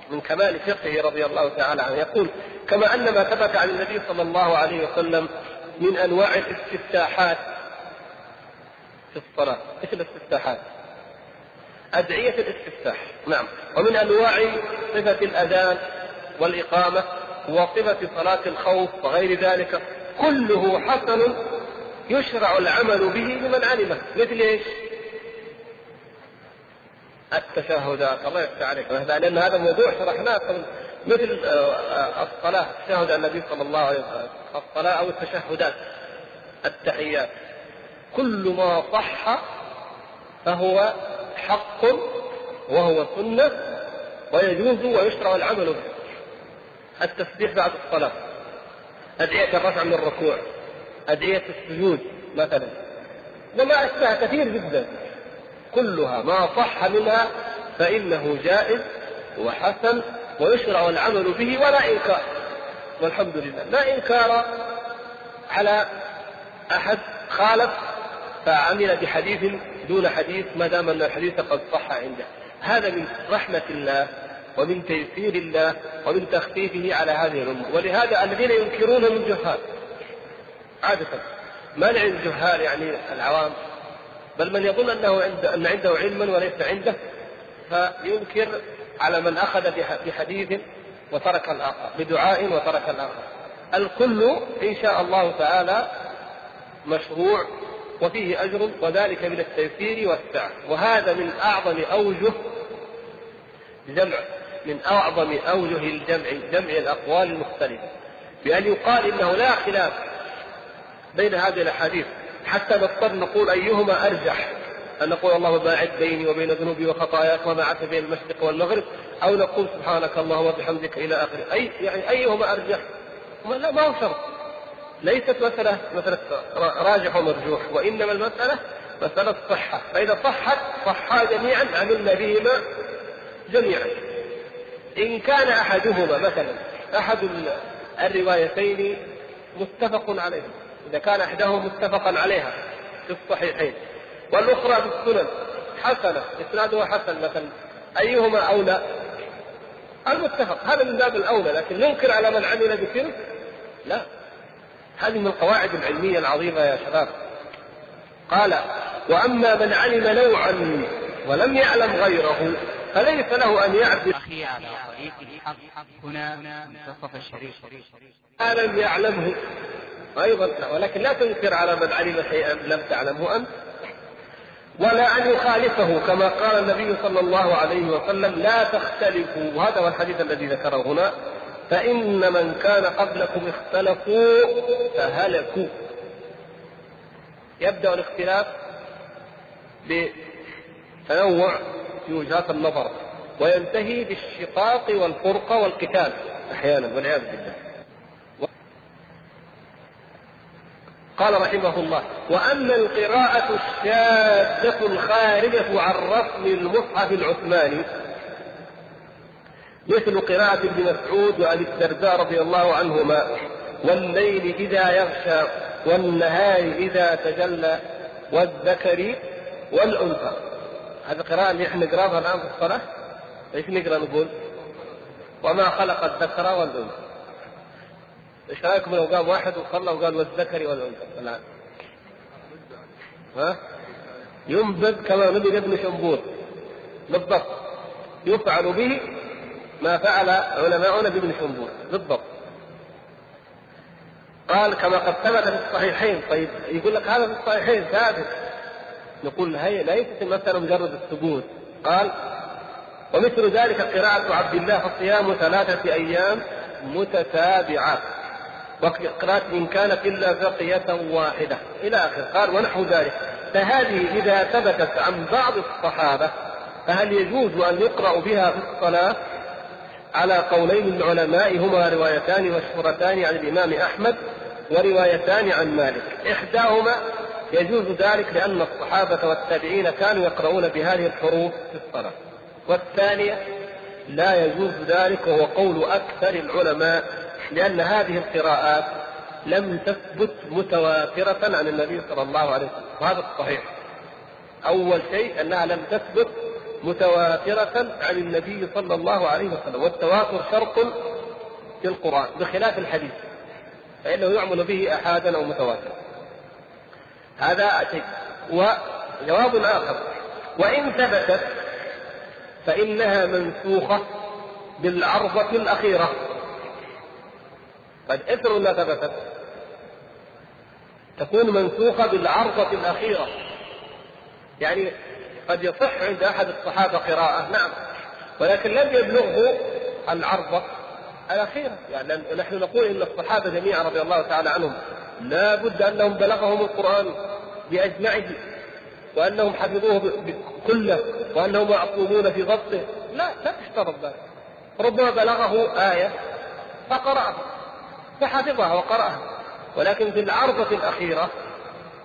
من كمال فقهه رضي الله تعالى عنه. يقول كما أن ما ثبت عن النبي صلى الله عليه وسلم من أنواع الاستفتاحات في الصلاة إيش الاستفتاحات؟ أدعية الاستفتاح. نعم. ومن أنواع صفة الأذان والإقامة وصفة صلاة الخوف وغير ذلك كله حسن يشرع العمل به لمن علمه. مثل إيش؟ التشهدات. الله يفتح عليك. لأن هذا موضوع شرحناه قبل مثل آه، الصلاة تشهد النبي صلى الله عليه وسلم الصلاة أو التشهدات التحيات. كل ما صح فهو حق وهو سنة ويجوز ويشرع العمل به. التسبيح بعد الصلاة أدعية الرفع من الركوع أدعية السجود مثلا. وما أشبه كثير جدا. كلها ما صح منها فإنه جائز وحسن ويشرع العمل به ولا إنكار. والحمد لله. لا إنكار على أحد خالف فعمل بحديث دون حديث ما دام أن الحديث قد صح عنده. هذا من رحمة الله ومن تيسير الله ومن تخفيفه على هذه الأمة. ولهذا الذين ينكرون من جهال عادة منع الجهال يعني العوام بل من يظن أنه عند أن عنده علما وليس عنده فينكر على من أخذ بحديث وترك الآخر بدعاء وترك الآخر. الكل إن شاء الله تعالى مشروع وفيه أجر وذلك من التيسير والسعة. وهذا من أعظم أوجه جمع من أعظم أوجه الجمع جمع الأقوال المختلفة. بأن يقال إنه لا خلاف بين هذه الأحاديث. حتى نضطر نقول أيهما أرجح. أن نقول اللهم باعد بيني وبين ذنوبي وخطاياك وباعدت بين المشرق والمغرب أو نقول سبحانك اللهم وبحمدك إلى آخره. أي يعني أيهما أرجح؟ لا ما هو شرط. ليست مسألة مسألة راجح ومرجوح وإنما المسألة مسألة صحة. فإذا صحت صحا جميعا عملنا بهما جميعا. إن كان أحدهما مثلا أحد الروايتين متفق عليه إذا كان إحداهما متفقا عليها في الصحيحين. والأخرى في السنن. حسنة إسنادها حسن مثلا. أيهما أولى؟ المتفق. هذا من باب الأولى لكن ننكر على من عمل بتلك لا. هذه من القواعد العلمية العظيمة يا شباب. قال وأما من علم نوعا ولم يعلم غيره فليس له أن يعبد أخي على طريق الحق. هنا منتصف الشريف. ما لم يعلمه. أيضا ولكن لا تنكر على من علم شيئا لم تعلمه أنت. ولا أن يخالفه كما قال النبي صلى الله عليه وسلم لا تختلفوا. وهذا هو الحديث الذي ذكره هنا. فإن من كان قبلكم اختلفوا فهلكوا. يبدأ الاختلاف بتنوع في وجهات النظر وينتهي بالشقاق والفرقة والقتال أحيانا والعياذ بالله. قال رحمه الله وأما القراءة الشاذة الخارجة عن رسم المصحف العثماني مثل قراءة ابن مسعود وأبي الدرداء رضي الله عنهما والليل إذا يغشى والنهار إذا تجلى والذكر والأنثى هذه قراءة اللي إحنا نقراها الآن في الصلاة إيش نقرأ نقول؟ وما خلق الذكر والأنثى إيش رأيكم لو قام واحد وصلى وقال والذكر والأنثى الان؟ ها؟ ينبذ كما نبذ ابن شنبور بالضبط يفعل به ما فعل علماؤنا بابن شنبور بالضبط. قال كما قد ثبت في الصحيحين. طيب يقول لك هذا في الصحيحين ثابت. نقول هي ليست المسألة مجرد الثبوت. قال ومثل ذلك قراءة عبد الله في الصيام ثلاثة أيام متتابعات وقراءة إن كانت إلا بقية واحدة. إلى آخره قال ونحو ذلك. فهذه إذا ثبتت عن بعض الصحابة فهل يجوز أن يقرأ بها في الصلاة؟ على قولين العلماء هما روايتان مشهورتان عن الإمام أحمد وروايتان عن مالك. إحداهما يجوز ذلك لأن الصحابة والتابعين كانوا يقرؤون بهذه الحروف في الصلاة والثانية لا يجوز ذلك وهو قول أكثر العلماء لأن هذه القراءات لم تثبت متواترة عن النبي صلى الله عليه وسلم. وهذا الصحيح. أول شيء أنها لم تثبت متواترة عن النبي صلى الله عليه وسلم والتواتر شرط في القرآن بخلاف الحديث فإنه يعمل به أحادا أو متواترا. هذا شيء وجواب آخر وإن ثبتت فإنها منسوخة بالعرضة الأخيرة. قد اثر ما ثبتت. تكون منسوخة بالعرضة الأخيرة. يعني قد يصح عند أحد الصحابة قراءة نعم. ولكن لم يبلغه العرضة الأخيرة يعني نحن نقول إن الصحابة جميعا رضي الله تعالى عنهم لا بد أنهم بلغهم القرآن بأجمعه وأنهم حفظوه كله وأنهم معصومون في ضبطه. لا لا تشترط ذلك. ربما بلغه آية فقرأها فحفظها وقرأها. ولكن في العرضة الأخيرة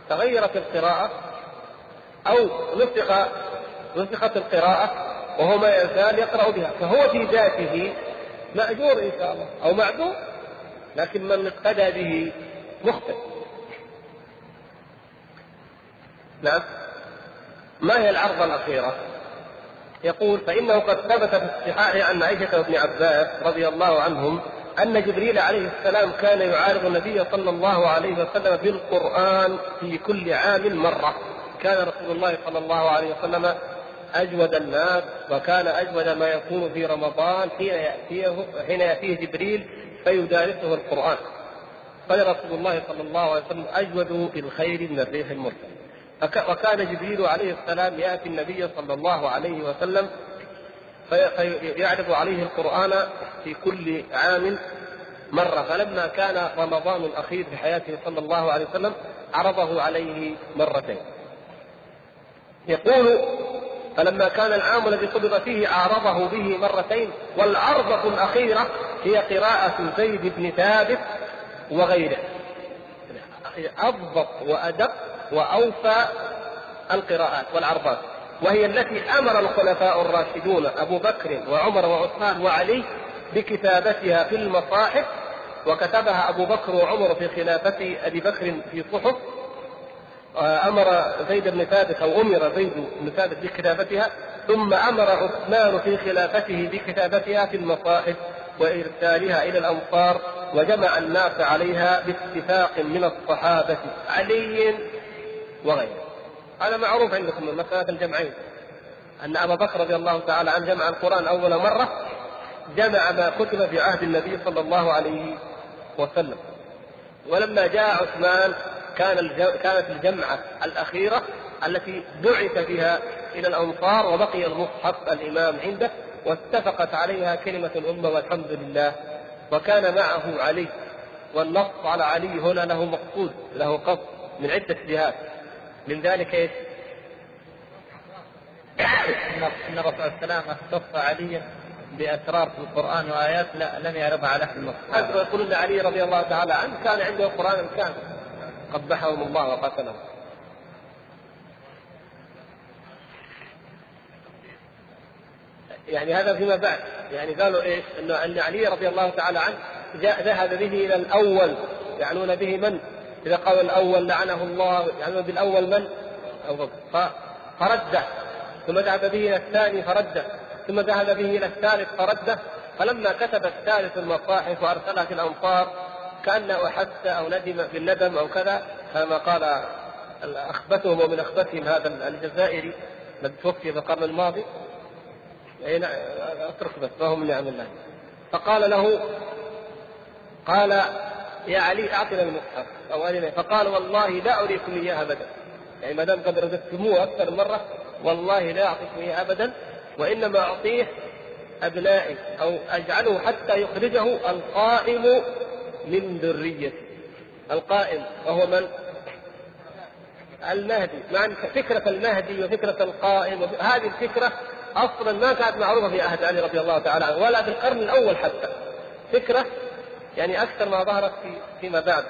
تغيرت القراءة أو نسخ نسخت القراءة وهو ما يزال يقرأ بها فهو في ذاته مأجور إن شاء الله أو معذور لكن من اقتدى به مخطئ. نعم. ما هي العرضة الأخيرة؟ يقول فإنه قد ثبت في الصحاح عن عائشة وابن عباس رضي الله عنهم أن جبريل عليه السلام كان يعارض النبي صلى الله عليه وسلم بالقرآن في كل عام مرة. كان رسول الله صلى الله عليه وسلم أجود الناس وكان أجود ما يكون في رمضان حين يأتيه حين يأتيه جبريل فيدارسه القرآن. قال رسول الله صلى الله عليه وسلم أجود بالخير من الريح المرسل وكان جبريل عليه السلام يأتي النبي صلى الله عليه وسلم فيعرض عليه القرآن في كل عام مرة. فلما كان رمضان الأخير في حياته صلى الله عليه وسلم عرضه عليه مرتين. يقول فلما كان العام الذي قبض فيه عارضه به مرتين والعرضة الأخيرة هي قراءة زيد بن ثابت وغيره. أضبط وأدق وأوفى القراءات والعرضات. وهي التي أمر الخلفاء الراشدون أبو بكر وعمر وعثمان وعلي بكتابتها في المصاحف وكتبها أبو بكر وعمر في خلافة أبي بكر في صحف أمر زيد بن ثابت أو أمر زيد بن ثابت بكتابتها ثم أمر عثمان في خلافته بكتابتها في المصاحف وإرسالها إلى الامصار وجمع الناس عليها باتفاق من الصحابة علي وغيره. هذا معروف عندكم من مسألة الجمعين أن أبا بكر رضي الله تعالى عنه جمع القرآن أول مرة جمع ما كتب في عهد النبي صلى الله عليه وسلم. ولما جاء عثمان كان كانت الجمعة الأخيرة التي بعث بها إلى الأمصار وبقي المصحف الإمام عنده واتفقت عليها كلمة الأمة والحمد لله وكان معه علي والنص على علي هنا له مقصود له قصد من عدة جهات من ذلك إيش؟ ان الرسول عليه وسلم اختص عليا بأسرار في القرآن وآيات لا لم يعرضها على احد المصحف. يقول ان علي رضي الله تعالى عنه كان عنده قرآن كامل قبحهم الله وقتلهم. يعني هذا فيما بعد يعني قالوا إيش؟ إنه أن علي رضي الله تعالى عنه جاء ذهب به إلى الأول يعنون به من؟ إذا قالوا الأول لعنه الله يعنون بالأول من؟ فرده ثم ذهب به إلى الثاني فرده ثم ذهب به إلى الثالث فرده فلما كتب الثالث المصاحف وأرسلها في الامطار كانه احس أو ندم بالندم أو كذا كما قال اخبثهم ومن اخبثهم هذا الجزائري الذي توفي في القرن الماضي. نعم أترك بس ما هو من نعم الله. فقال له قال يا علي اعطنا المصحف. أو أرنا فقال والله لا أريكم إياه ابدا. يعني ما دام قد رددتموه أكثر مرة والله لا أعطيكم إياه ابدا وإنما أعطيه أبنائي أو أجعله حتى يخرجه القائم من ذريتي القائم وهو من؟ المهدي. مع فكرة المهدي وفكرة القائم هذه الفكرة أصلا ما كانت معروفة في عهد علي رضي الله تعالى عنه ولا في القرن الأول حتى. فكرة يعني أكثر ما ظهرت في فيما بعد.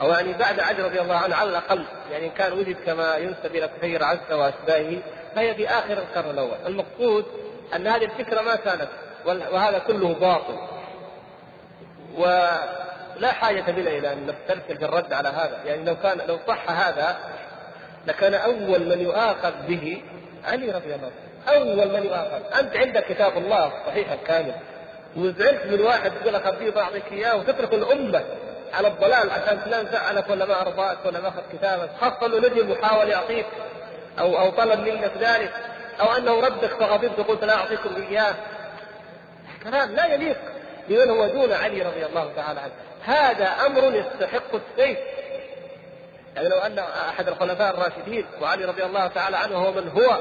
أو يعني بعد علي رضي الله عنه على الأقل. يعني إن كان وجد كما ينسب إلى كثير عزة وأشباهه فهي في آخر القرن الأول. المقصود أن هذه الفكرة ما كانت وهذا كله باطل. ولا حاجة بنا إلى أن نسترسل في الرد على هذا، يعني لو كان لو صح هذا لكان أول من يؤاخذ به علي رضي الله عنه. أول من يؤاخذ. أنت عندك كتاب الله الصحيح الكامل. وزعلت من واحد تقول أبي بعطيك إياه وتترك الأمة على الضلال عشان فلان زعلك ولا ما ارضاك ولا ما أخذ كتابك. خاصة انه ندم وحاول يعطيك أو أو طلب منك ذلك أو أنه ردك فغضبت وقلت لا أعطيكم إياه. كلام لا يليق. بمن هو دون علي رضي الله تعالى عنه. هذا أمر يستحق السيف يعني لو أن أحد الخلفاء الراشدين وعلي رضي الله تعالى عنه هو من هو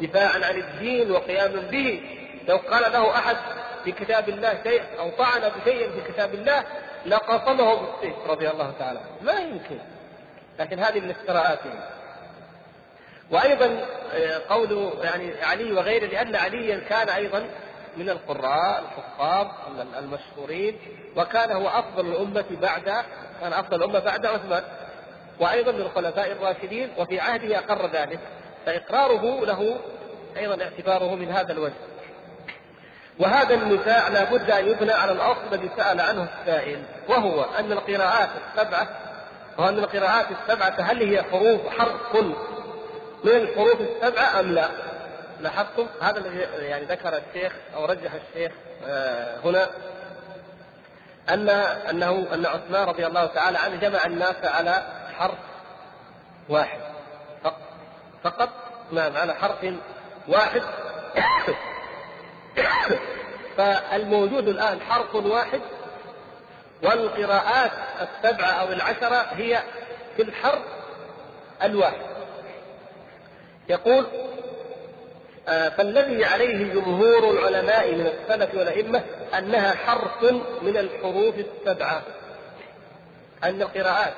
دفاعا عن الدين وقياما به لو قال له أحد في كتاب الله شيء أو طعن بشيء في كتاب الله لقصمه بالسيف رضي الله تعالى ما يمكن. لكن هذه من افتراءاته وأيضا آه، قول يعني علي وغيره لأن عليا كان أيضا من القراء الحفاظ المشهورين وكان هو أفضل الأمة بعد كان أفضل الأمة بعد عثمان وأيضا من الخلفاء الراشدين وفي عهده أقر ذلك فإقراره له أيضا اعتباره من هذا الوجه وهذا النزاع لا بد أن يبنى على الأصل الذي سأل عنه السائل وهو أن القراءات السبعة وأن القراءات السبعة هل هي حروف حرف من الحروف السبعة أم لا؟ لاحظتم؟ هذا الذي يعني ذكر الشيخ أو رجح الشيخ آه، هنا أن أنه أن عثمان رضي الله تعالى عنه جمع الناس على حرف واحد. فقط؟ نعم على حرف واحد. *coughs* فالموجود الآن حرف واحد والقراءات السبعة أو العشرة هي في الحرف الواحد. يقول فالذي عليه جمهور العلماء من السلف والأئمة أنها حرف من الحروف السبعة. أن القراءات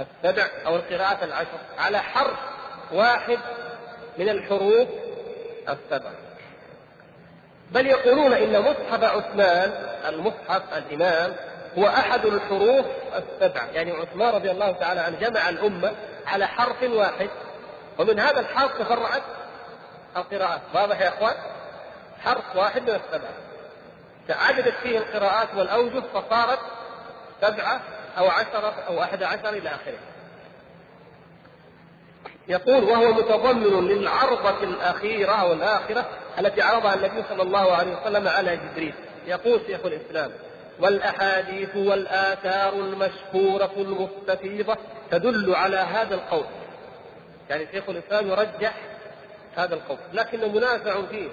السبع أو القراءات العشر على حرف واحد من الحروف السبع. بل يقولون إن مصحف عثمان المصحف الإمام هو أحد الحروف السبع. يعني عثمان رضي الله تعالى عنه جمع الأمة على حرف واحد. ومن هذا الحرف تفرعت القراءات. واضح يا إخوان؟ حرف واحد من السبع. تعددت فيه القراءات والأوجه فصارت سبعة أو عشرة أو أحد عشر إلى آخره. يقول وهو متضمن للعرضة الأخيرة أو الآخرة التي عرضها النبي صلى الله عليه وسلم على جبريل. يقول شيخ الإسلام والأحاديث والآثار المشهورة المستفيضة تدل على هذا القول. يعني شيخ الإسلام يرجح هذا القول لكنه منازع فيه.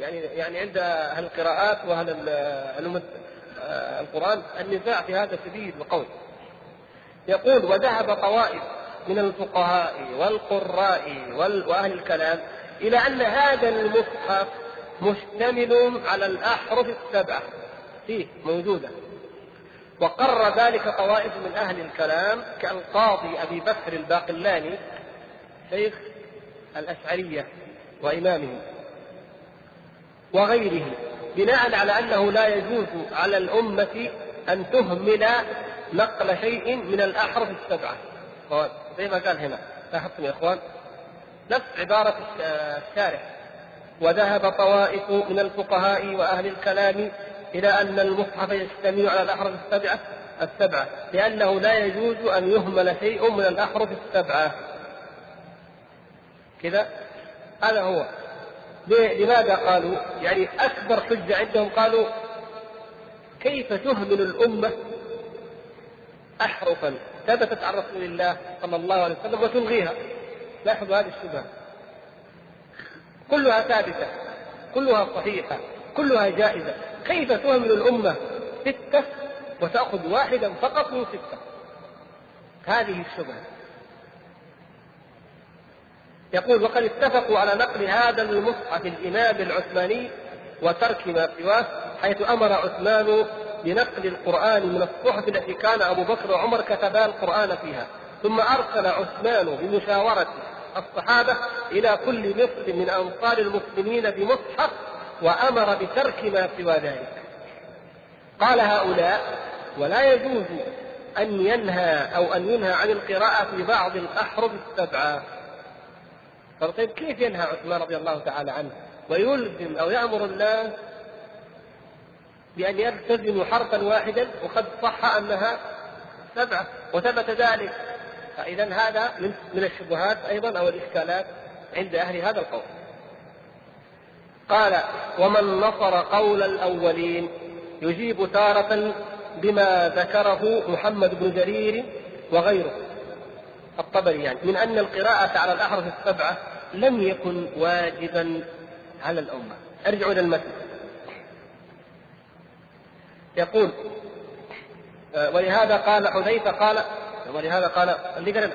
يعني يعني عند أهل القراءات وأهل علوم القرآن النزاع في هذا شديد القول يقول وذهب طوائف من الفقهاء والقراء وأهل الكلام إلى أن هذا المصحف مشتمل على الأحرف السبعة. فيه موجودة. وقر ذلك طوائف من أهل الكلام كالقاضي أبي بكر الباقلاني شيخ الأشعرية وإمامه وغيره بناء على أنه لا يجوز على الأمة أن تهمل نقل شيء من الأحرف السبعة. زي ما قال هنا لاحظتم يا إخوان؟ نفس عبارة الشارح. وذهب طوائف من الفقهاء وأهل الكلام إلى أن المصحف يشتمل على الأحرف السبعة السبعة لأنه لا يجوز أن يهمل شيء من الأحرف السبعة. كذا. هذا هو. لماذا قالوا؟ يعني أكبر حجة عندهم قالوا كيف تهمل الأمة أحرفا؟ ثبتت عن رسول الله صلى الله عليه وسلم وتلغيها؟ لاحظوا هذه الشبهة. كلها ثابتة. كلها صحيحة. كلها جائزة. كيف تهمل الأمة ستة وتأخذ واحدا فقط من ستة؟ هذه الشبهة. يقول وقد اتفقوا على نقل هذا المصحف الإمام العثماني وترك ما سواه حيث أمر عثمان بنقل القرآن من الصحف التي كان أبو بكر وعمر كتبا القرآن فيها. ثم أرسل عثمان بمشاورة الصحابة إلى كل مصر من أنصار المسلمين بمصحف وأمر بترك ما سوى ذلك. قال هؤلاء ولا يجوز أن ينهى أو أن ينهى عن القراءة في بعض الأحرف السبعة. طيب كيف ينهى عثمان رضي الله تعالى عنه؟ ويلزم أو يأمر الناس بأن يلتزموا حرفا واحدا وقد صح أنها سبعة وثبت ذلك. فإذا هذا من من الشبهات أيضا أو الإشكالات عند أهل هذا القول. قال ومن نصر قول الأولين يجيب تارة بما ذكره محمد بن جرير وغيره. الطبري يعني من أن القراءة على الأحرف السبعة لم يكن واجبا على الأمة. ارجعوا إلى المتن. يقول آه، ولهذا قال حذيفة قال ولهذا قال اللي قال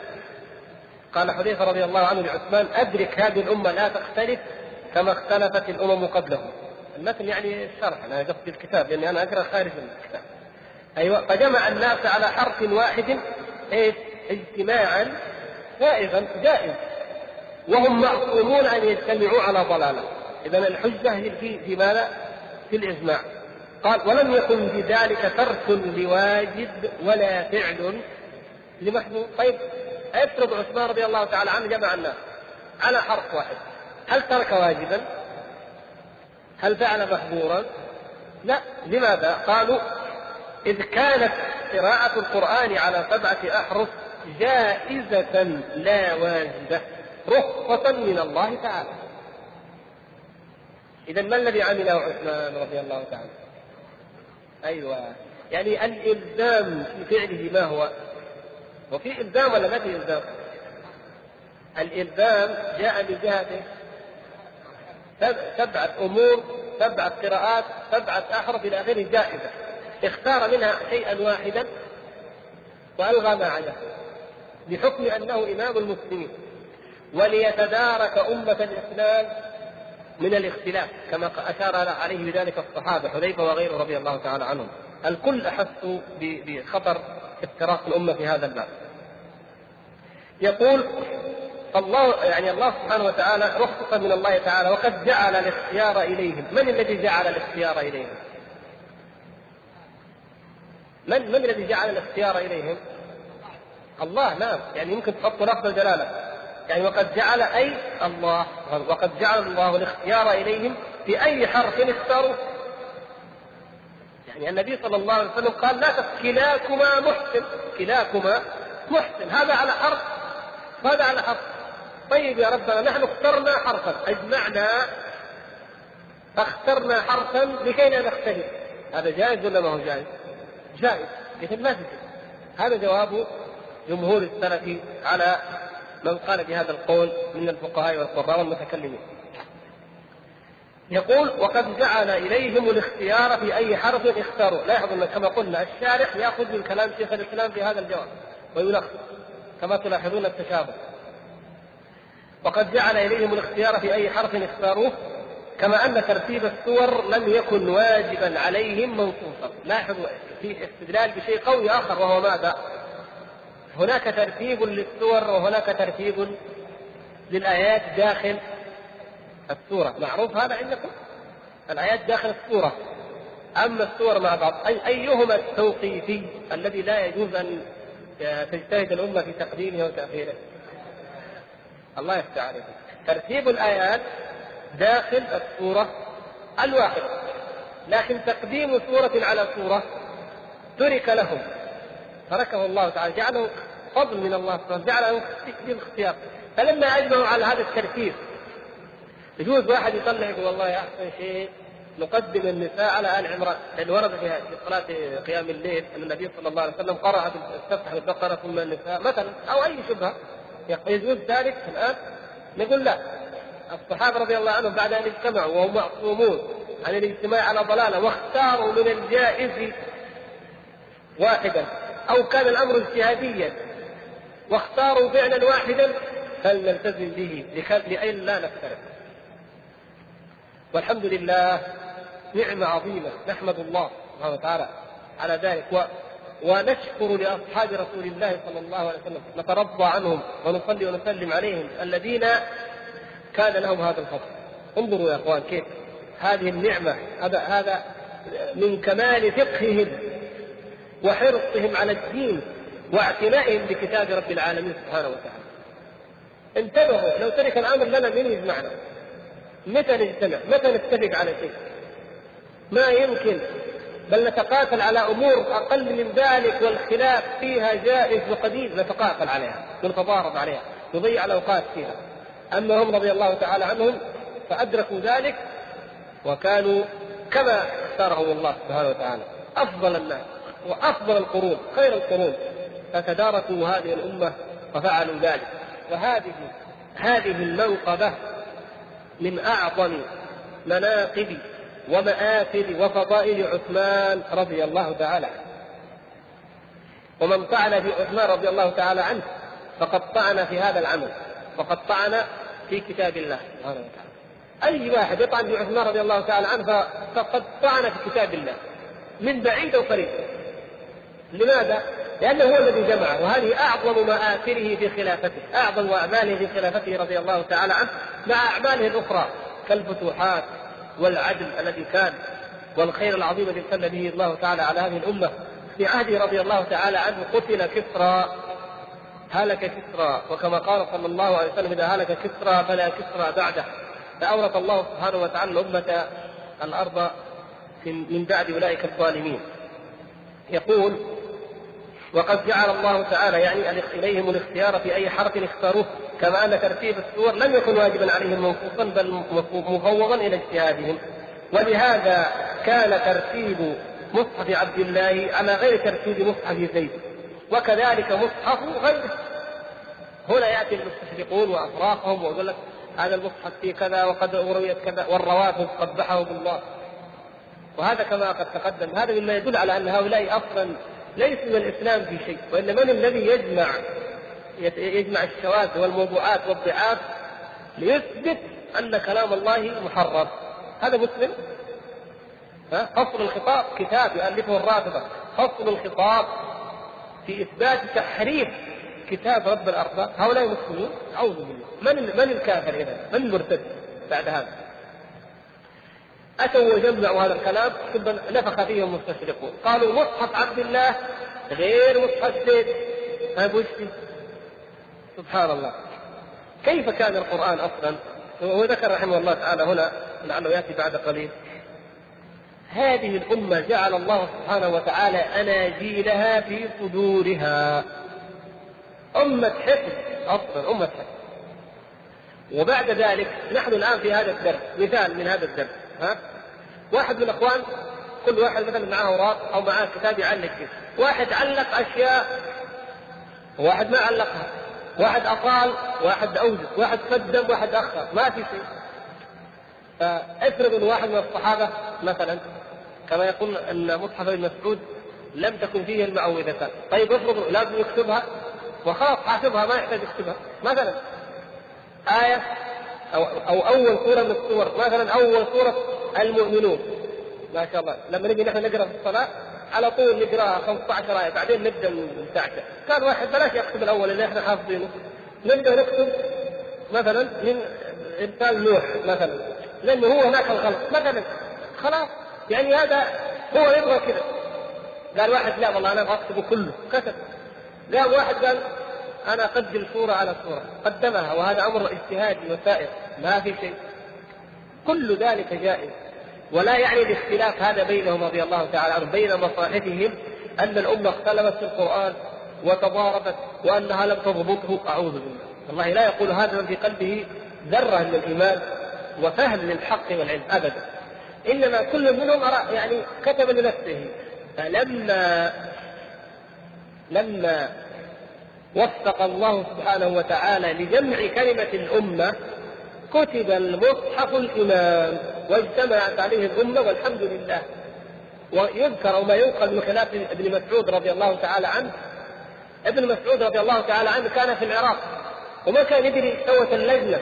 قال حذيفة رضي الله عنه لعثمان أدرك هذه الأمة لا تختلف كما اختلفت الأمم قبله المتن يعني الشرح أنا قصدي الكتاب لأني أنا أقرأ خارج الكتاب. أيوة فجمع الناس على حرف واحد إيش؟ اجتماعا جائزا جائز وهم معصومون أن يجتمعوا على ضلالة إذا الحجة هي في في ماذا؟ في الإجماع قال ولم يكن بذلك ترك لواجب ولا فعل لمحذور طيب افرض عثمان رضي الله تعالى عنه جمع الناس على حرف واحد هل ترك واجبا؟ هل فعل محظورا؟ لا لماذا؟ قالوا إذ كانت قراءة القرآن على سبعة أحرف جائزة لا واجبة رخصة من الله تعالى إذا ما الذي عمله عثمان رضي الله تعالى؟ أيوه يعني الإلزام في فعله ما هو؟ وفي إلزام ولا ما في إلزام؟ الإلزام جاء من جهة سبعة أمور سبعة قراءات سبعة أحرف إلى آخره جائزة اختار منها شيئا واحدا وألغى ما عداه بحكم أنه إمام المسلمين. وليتدارك أمة الإسلام من الاختلاف كما أشار عليه بذلك الصحابة حذيفة وغيره رضي الله تعالى عنهم. الكل أحسوا بخطر افتراق الأمة في هذا الباب. يقول الله يعني الله سبحانه وتعالى رخصة من الله تعالى وقد جعل الاختيار إليهم. من الذي جعل الاختيار إليهم؟ من من الذي جعل الاختيار إليهم؟ الله نعم. يعني يمكن تحط لفظ الجلالة. يعني وقد جعل أي الله وقد جعل الله الاختيار إليهم في أي حرف اختاروا يعني النبي صلى الله عليه وسلم قال لا كلاكما محسن. كلاكما محسن. هذا على حرف. وهذا على حرف. طيب يا ربنا نحن اخترنا حرفا. أجمعنا. فاخترنا حرفا لكي لا نختلف. هذا جائز ولا ما هو جائز؟ جائز. لكن ما هذا جواب جمهور السلف على من قال بهذا القول من الفقهاء والقراء والمتكلمين. يقول وقد جعل إليهم الاختيار في أي حرف اختاروا. لاحظوا ان كما قلنا الشارح يأخذ من كلام شيخ الإسلام في هذا الجواب ويلخص كما تلاحظون التشابه. وقد جعل إليهم الاختيار في أي حرف اختاروه كما أن ترتيب السور لم يكن واجبا عليهم منصوصا. لاحظوا في استدلال بشيء قوي آخر وهو ماذا؟ هناك ترتيب للسور وهناك ترتيب للآيات داخل السورة. معروف هذا عندكم؟ الآيات داخل السورة. أما السور مع بعض أي أيهما التوقيفي الذي لا يجوز أن تجتهد الأمة في تقديمه وتأخيره؟ الله يفتح عليكم. ترتيب الآيات داخل السورة الواحدة. لكن تقديم سورة على سورة ترك لهم. تركه الله تعالى جعله فضل من الله سبحانه جعله بالاختيار. فلما أجمعوا على هذا الترتيب يجوز واحد يطلع يقول والله احسن شيء نقدم النساء على آل عمران. لأن ورد في صلاة قيام الليل أن النبي صلى الله عليه وسلم قرأ استفتح بالبقره ثم النساء مثلا أو أي شبهة. يجوز ذلك الآن؟ نقول لا. الصحابة رضي الله عنهم بعد أن اجتمعوا وهم معصومون عن الاجتماع على ضلالة واختاروا من الجائز واحدا. أو كان الأمر اجتهاديا واختاروا فعلا واحدا فلنلتزم به لكي لا نفترق والحمد لله نعمة عظيمة نحمد الله سبحانه وتعالى على ذلك و ونشكر لأصحاب رسول الله صلى الله عليه وسلم نترضى عنهم ونصلي ونسلم عليهم الذين كان لهم هذا الفضل. انظروا يا إخوان كيف هذه النعمة هذا هذا من كمال فقههم. وحرصهم على الدين واعتنائهم بكتاب رب العالمين سبحانه وتعالى. انتبهوا لو ترك الأمر لنا من يجمعنا. متى نجتمع؟ متى نتفق على شيء؟ ما يمكن. بل نتقاتل على أمور أقل من ذلك والخلاف فيها جائز وقديم. نتقاتل عليها ونتضارب عليها نضيع الأوقات فيها. أما هم رضي الله تعالى عنهم فأدركوا ذلك وكانوا كما اختارهم الله سبحانه وتعالى. أفضل الناس. وافضل القرون خير القرون. فتداركوا هذه الأمة وفعلوا ذلك. وهذه هذه المنقبة من أعظم مناقب ومآثر وفضائل عثمان رضي الله تعالى عنه. ومن طعن في عثمان رضي الله تعالى عنه فقد طعن في هذا العمل. وقد طعن في كتاب الله سبحانه وتعالى. أي واحد يطعن في عثمان رضي الله تعالى عنه فقد طعن في كتاب الله. من بعيد أو قريب. لماذا؟ لأنه هو الذي جمعه وهذه أعظم مآثره في خلافته أعظم أعماله في خلافته رضي الله تعالى عنه مع أعماله الأخرى كالفتوحات والعدل الذي كان والخير العظيم الذي امتن به الله تعالى على هذه الأمة. في عهده رضي الله تعالى عنه قتل كسرى هلك كسرى وكما قال صلى الله عليه وسلم إذا هلك كسرى فلا كسرى بعده. فأورث الله سبحانه وتعالى الأمة الأرض من بعد أولئك الظالمين. يقول وقد جعل الله تعالى يعني إليهم الاختيار في أي حرف اختاروه كما أن ترتيب السور لم يكن واجبا عليهم منصوصا بل مفوضا إلى اجتهادهم. ولهذا كان ترتيب مصحف عبد الله على غير ترتيب مصحف زيد وكذلك مصحف غيره. هنا يأتي المستشرقون وافراقهم ويقول لك هذا المصحف فيه كذا وقد رويت كذا والروافض قبحهم الله وهذا كما قد تقدم. هذا مما يدل على أن هؤلاء أصلا ليس من الإسلام في شيء وإنما من الذي يجمع يجمع الشواذ والموضوعات والضعاف ليثبت أن كلام الله محرم. هذا مسلم؟ ها؟ فصل الخطاب كتاب يؤلفه الرافضة. فصل الخطاب في إثبات تحريف كتاب رب الارباب هؤلاء مسلمون؟ أعوذ بالله. من من الكافر اذا من المرتد بعد هذا؟ أتوا وجمعوا هذا الكلام ثم نفخ فيهم المستشرقون. قالوا مصحف عبد الله غير مصحف زيد طيب سبحان الله. كيف كان القرآن أصلا؟ هو ذكر رحمه الله تعالى هنا لعله يأتي بعد قليل. هذه الأمة جعل الله سبحانه وتعالى أناجيلها في صدورها. أمة حفظ أصلا أمة حفظ. وبعد ذلك نحن الآن في هذا الدرس مثال من هذا الدرس. ها؟ واحد من الإخوان كل واحد مثلا معاه أوراق أو معاه كتاب يعلق فيه. واحد علق أشياء وواحد ما علقها. واحد اطال واحد أوجز واحد قدم واحد أخر. ما في شيء. فافرض إن واحد من الصحابة مثلا كما يقول إن مصحف ابن مسعود لم تكن فيه المعوذتان طيب افرض لازم يكتبها وخلاص حافظها ما يحتاج يكتبها. مثلا آية أو أو أول سورة من السور مثلا أول سورة المؤمنون. ما شاء الله. لما نجي نحن نقرأ في الصلاة على طول نقراها 15 آية بعدين من تحت كان واحد بلاش يكتب الأول اللي إحنا حافظينه. نبدأ نكتب مثلا من إرسال نوح مثلا لأنه هو هناك الغلط مثلا خلاص. يعني هذا هو يبغى كذا قال واحد لا والله أنا أبغى أكتبه كله. كتب. قال واحد قال أنا أقدم صوره على صوره قدمها وهذا أمر اجتهادي وسائر ما في شيء. كل ذلك جائز. ولا يعني الاختلاف هذا بينهم رضي الله تعالى عنهم بين مصاحفهم أن الأمة اختلفت في القرآن وتضاربت وأنها لم تضبطه. أعوذ بالله. والله لا يقول هذا في قلبه ذرة من الايمان وفهم للحق والعلم أبدا. إنما كل منهم يعني كتب لنفسه. فلما لما وفق الله سبحانه وتعالى لجمع كلمة الأمة كتب المصحف الإمام واجتمعت عليه الأمة والحمد لله. ويذكر وما ينقل من خلاف ابن مسعود رضي الله تعالى عنه. ابن مسعود رضي الله تعالى عنه كان في العراق وما كان يدري سوت اللجنة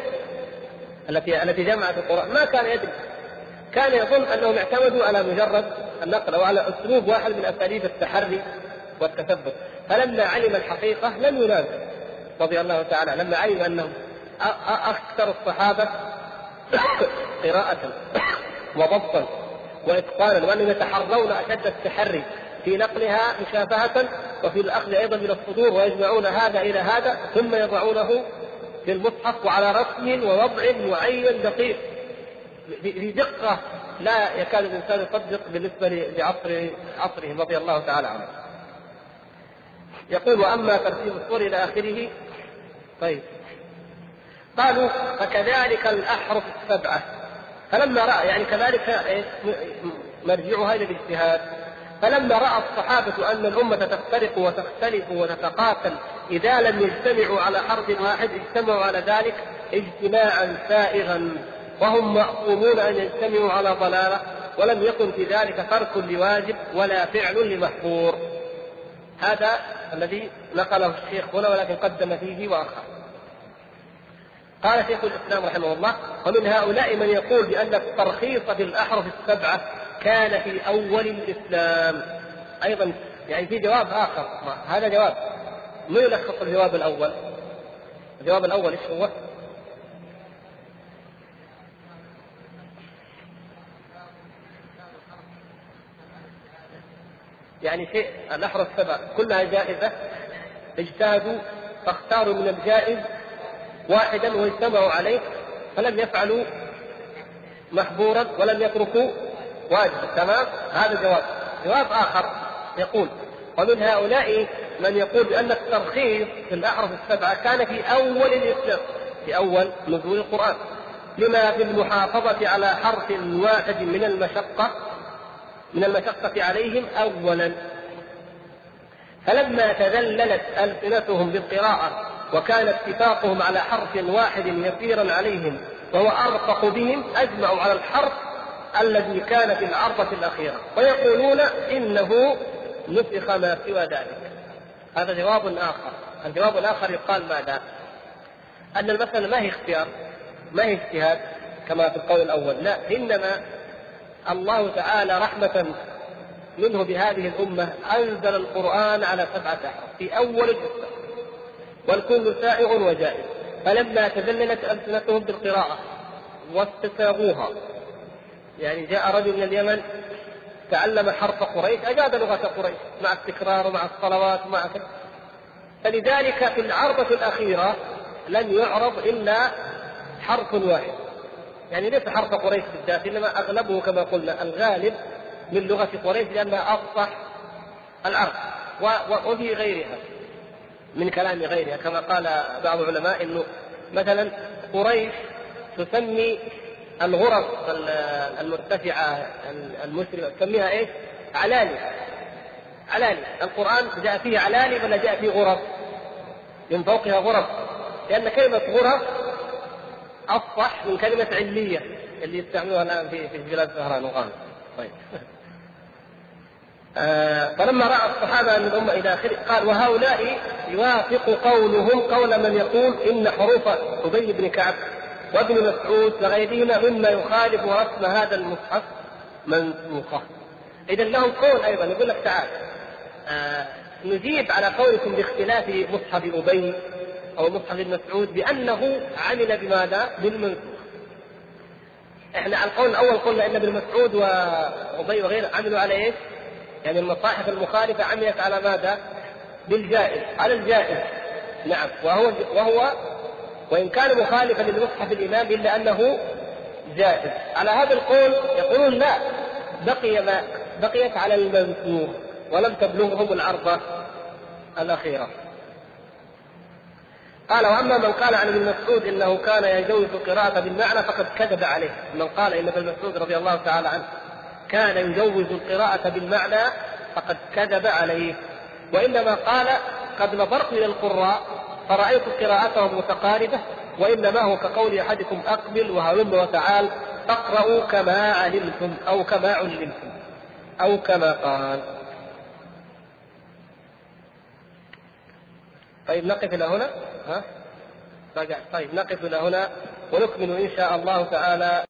التي التي جمعت القرآن. ما كان يدري. كان يظن أنهم اعتمدوا على مجرد النقل أو على أسلوب واحد من أساليب التحري والتثبت. فلما علم الحقيقة لم ينازع رضي الله تعالى لما علم انهم أكثر الصحابه قراءة وضبطا واتقانا وانهم يتحرون اشد التحري في نقلها مشافهة وفي الاخذ أيضا من الصدور ويجمعون هذا إلى هذا ثم يضعونه في المصحف وعلى رسم ووضع معين دقيق بدقة لا يكاد الإنسان يصدق بالنسبة لعصر عصرهم رضي الله تعالى عنه. يقول وأما ترتيب الصور إلى آخره طيب قالوا فكذلك الأحرف السبعة فلما رأى يعني كذلك مرجعها إلى الاجتهاد. فلما رأى الصحابة أن الأمة تفترق وتختلف وتتقاتل إذا لم يجتمعوا على حرف واحد اجتمعوا على ذلك اجتماعا سائغا. وهم مأمومون أن يجتمعوا على ضلالة ولم يكن في ذلك ترك لواجب ولا فعل لمحظور. هذا الذي نقله الشيخ هنا ولكن قدم فيه وأخر. قال شيخ الإسلام رحمه الله ومن هؤلاء من يقول بأن الترخيص في الأحرف السبعة كان في أول الإسلام. أيضا يعني في جواب آخر هذا جواب. ما يلخص الجواب الأول؟ الجواب الأول إيش هو؟ يعني شيء الأحرف السبع كلها جائزة؟ اجتهدوا فاختاروا من الجائز واحدا واجتمعوا عليه فلم يفعلوا محظورا ولم يتركوا واجبا تمام؟ هذا جواب. جواب آخر يقول ومن هؤلاء من يقول بأن الترخيص في الأحرف السبعة كان في أول الإسلام في أول نزول القرآن. لما في المحافظة على حرف واحد من المشقة من المشقة عليهم أولا. فلما تذللت ألسنتهم بالقراءة وكان اتفاقهم على حرف واحد يسيرا عليهم وهو أرفق بهم أجمعوا على الحرف الذي كان في العرضة الأخيرة ويقولون إنه نسخ ما سوى ذلك. هذا جواب آخر. الجواب الآخر يقال ماذا؟ أن المسألة ما هي اختيار؟ ما هي اجتهاد؟ كما في القول الأول. لا إنما الله تعالى رحمة منه بهذه الأمة أنزل القرآن على سبعة أحرف في أول الإسلام والكل سائغ وجائز. فلما تذللت ألسنتهم بالقراءة واستساغوها يعني جاء رجل من اليمن تعلم حرف قريش أجاد لغة قريش مع التكرار ومع الصلوات ومع كذا فلذلك في العرضة الأخيرة لم يعرض إلا حرف واحد. يعني ليس حرف قريش بالذات إنما أغلبه كما قلنا الغالب من لغة قريش لأنها أفصح العرب وفي غيرها. من كلام غيرها كما قال بعض العلماء إنه مثلا قريش تسمي الغرف المرتفعة المسلمه تسميها إيش؟ علالي علالي القرآن جاء فيه علالي ولا جاء فيه غرف؟ من فوقها غرف لأن كلمة غرف أفصح من كلمة عليه اللي يستعملوها الآن في بلاد زهران وغانا طيب. *laughs* فلما رأى الصحابة ان الامه إلى آخره قال وهؤلاء يوافق قولهم قول من يقول إن حروف ابي بن كعب وابن مسعود وغيرهما مما يخالف رسم هذا المصحف منسوخة. اذا لهم قول أيضا يقول لك تعال آه نجيب على قولكم باختلاف مصحف أبي أو مصحف المسعود بأنه عمل بماذا؟ بالمنسوخ. إحنا القول الأول قلنا إن ابن مسعود وأبي وغيره عملوا على إيش؟ يعني المصاحف المخالفة عملت على ماذا؟ بالجائز، على الجائز. نعم وهو وهو وإن كان مخالفا للمصحف الإمام إلا أنه جائز. على هذا القول يقولون لا بقي ما بقيت على المنسوخ ولم تبلغهم العرضه الأخيرة. قال وأما من قال عن ابن مسعود إنه كان يجوز القراءة بالمعنى فقد كذب عليه، من قال إن ابن مسعود رضي الله تعالى عنه كان يجوز القراءة بالمعنى فقد كذب عليه، وإنما قال قد نظرت إلى القراء فرأيت قراءتهم متقاربة وإنما هو كقول أحدكم أقبل وهلم وتعال فاقرأوا كما علمتم أو كما علمتم أو كما قال. طيب نقف إلى هنا؟ ها؟ طيب نقف إلى هنا ونكمل إن شاء الله تعالى.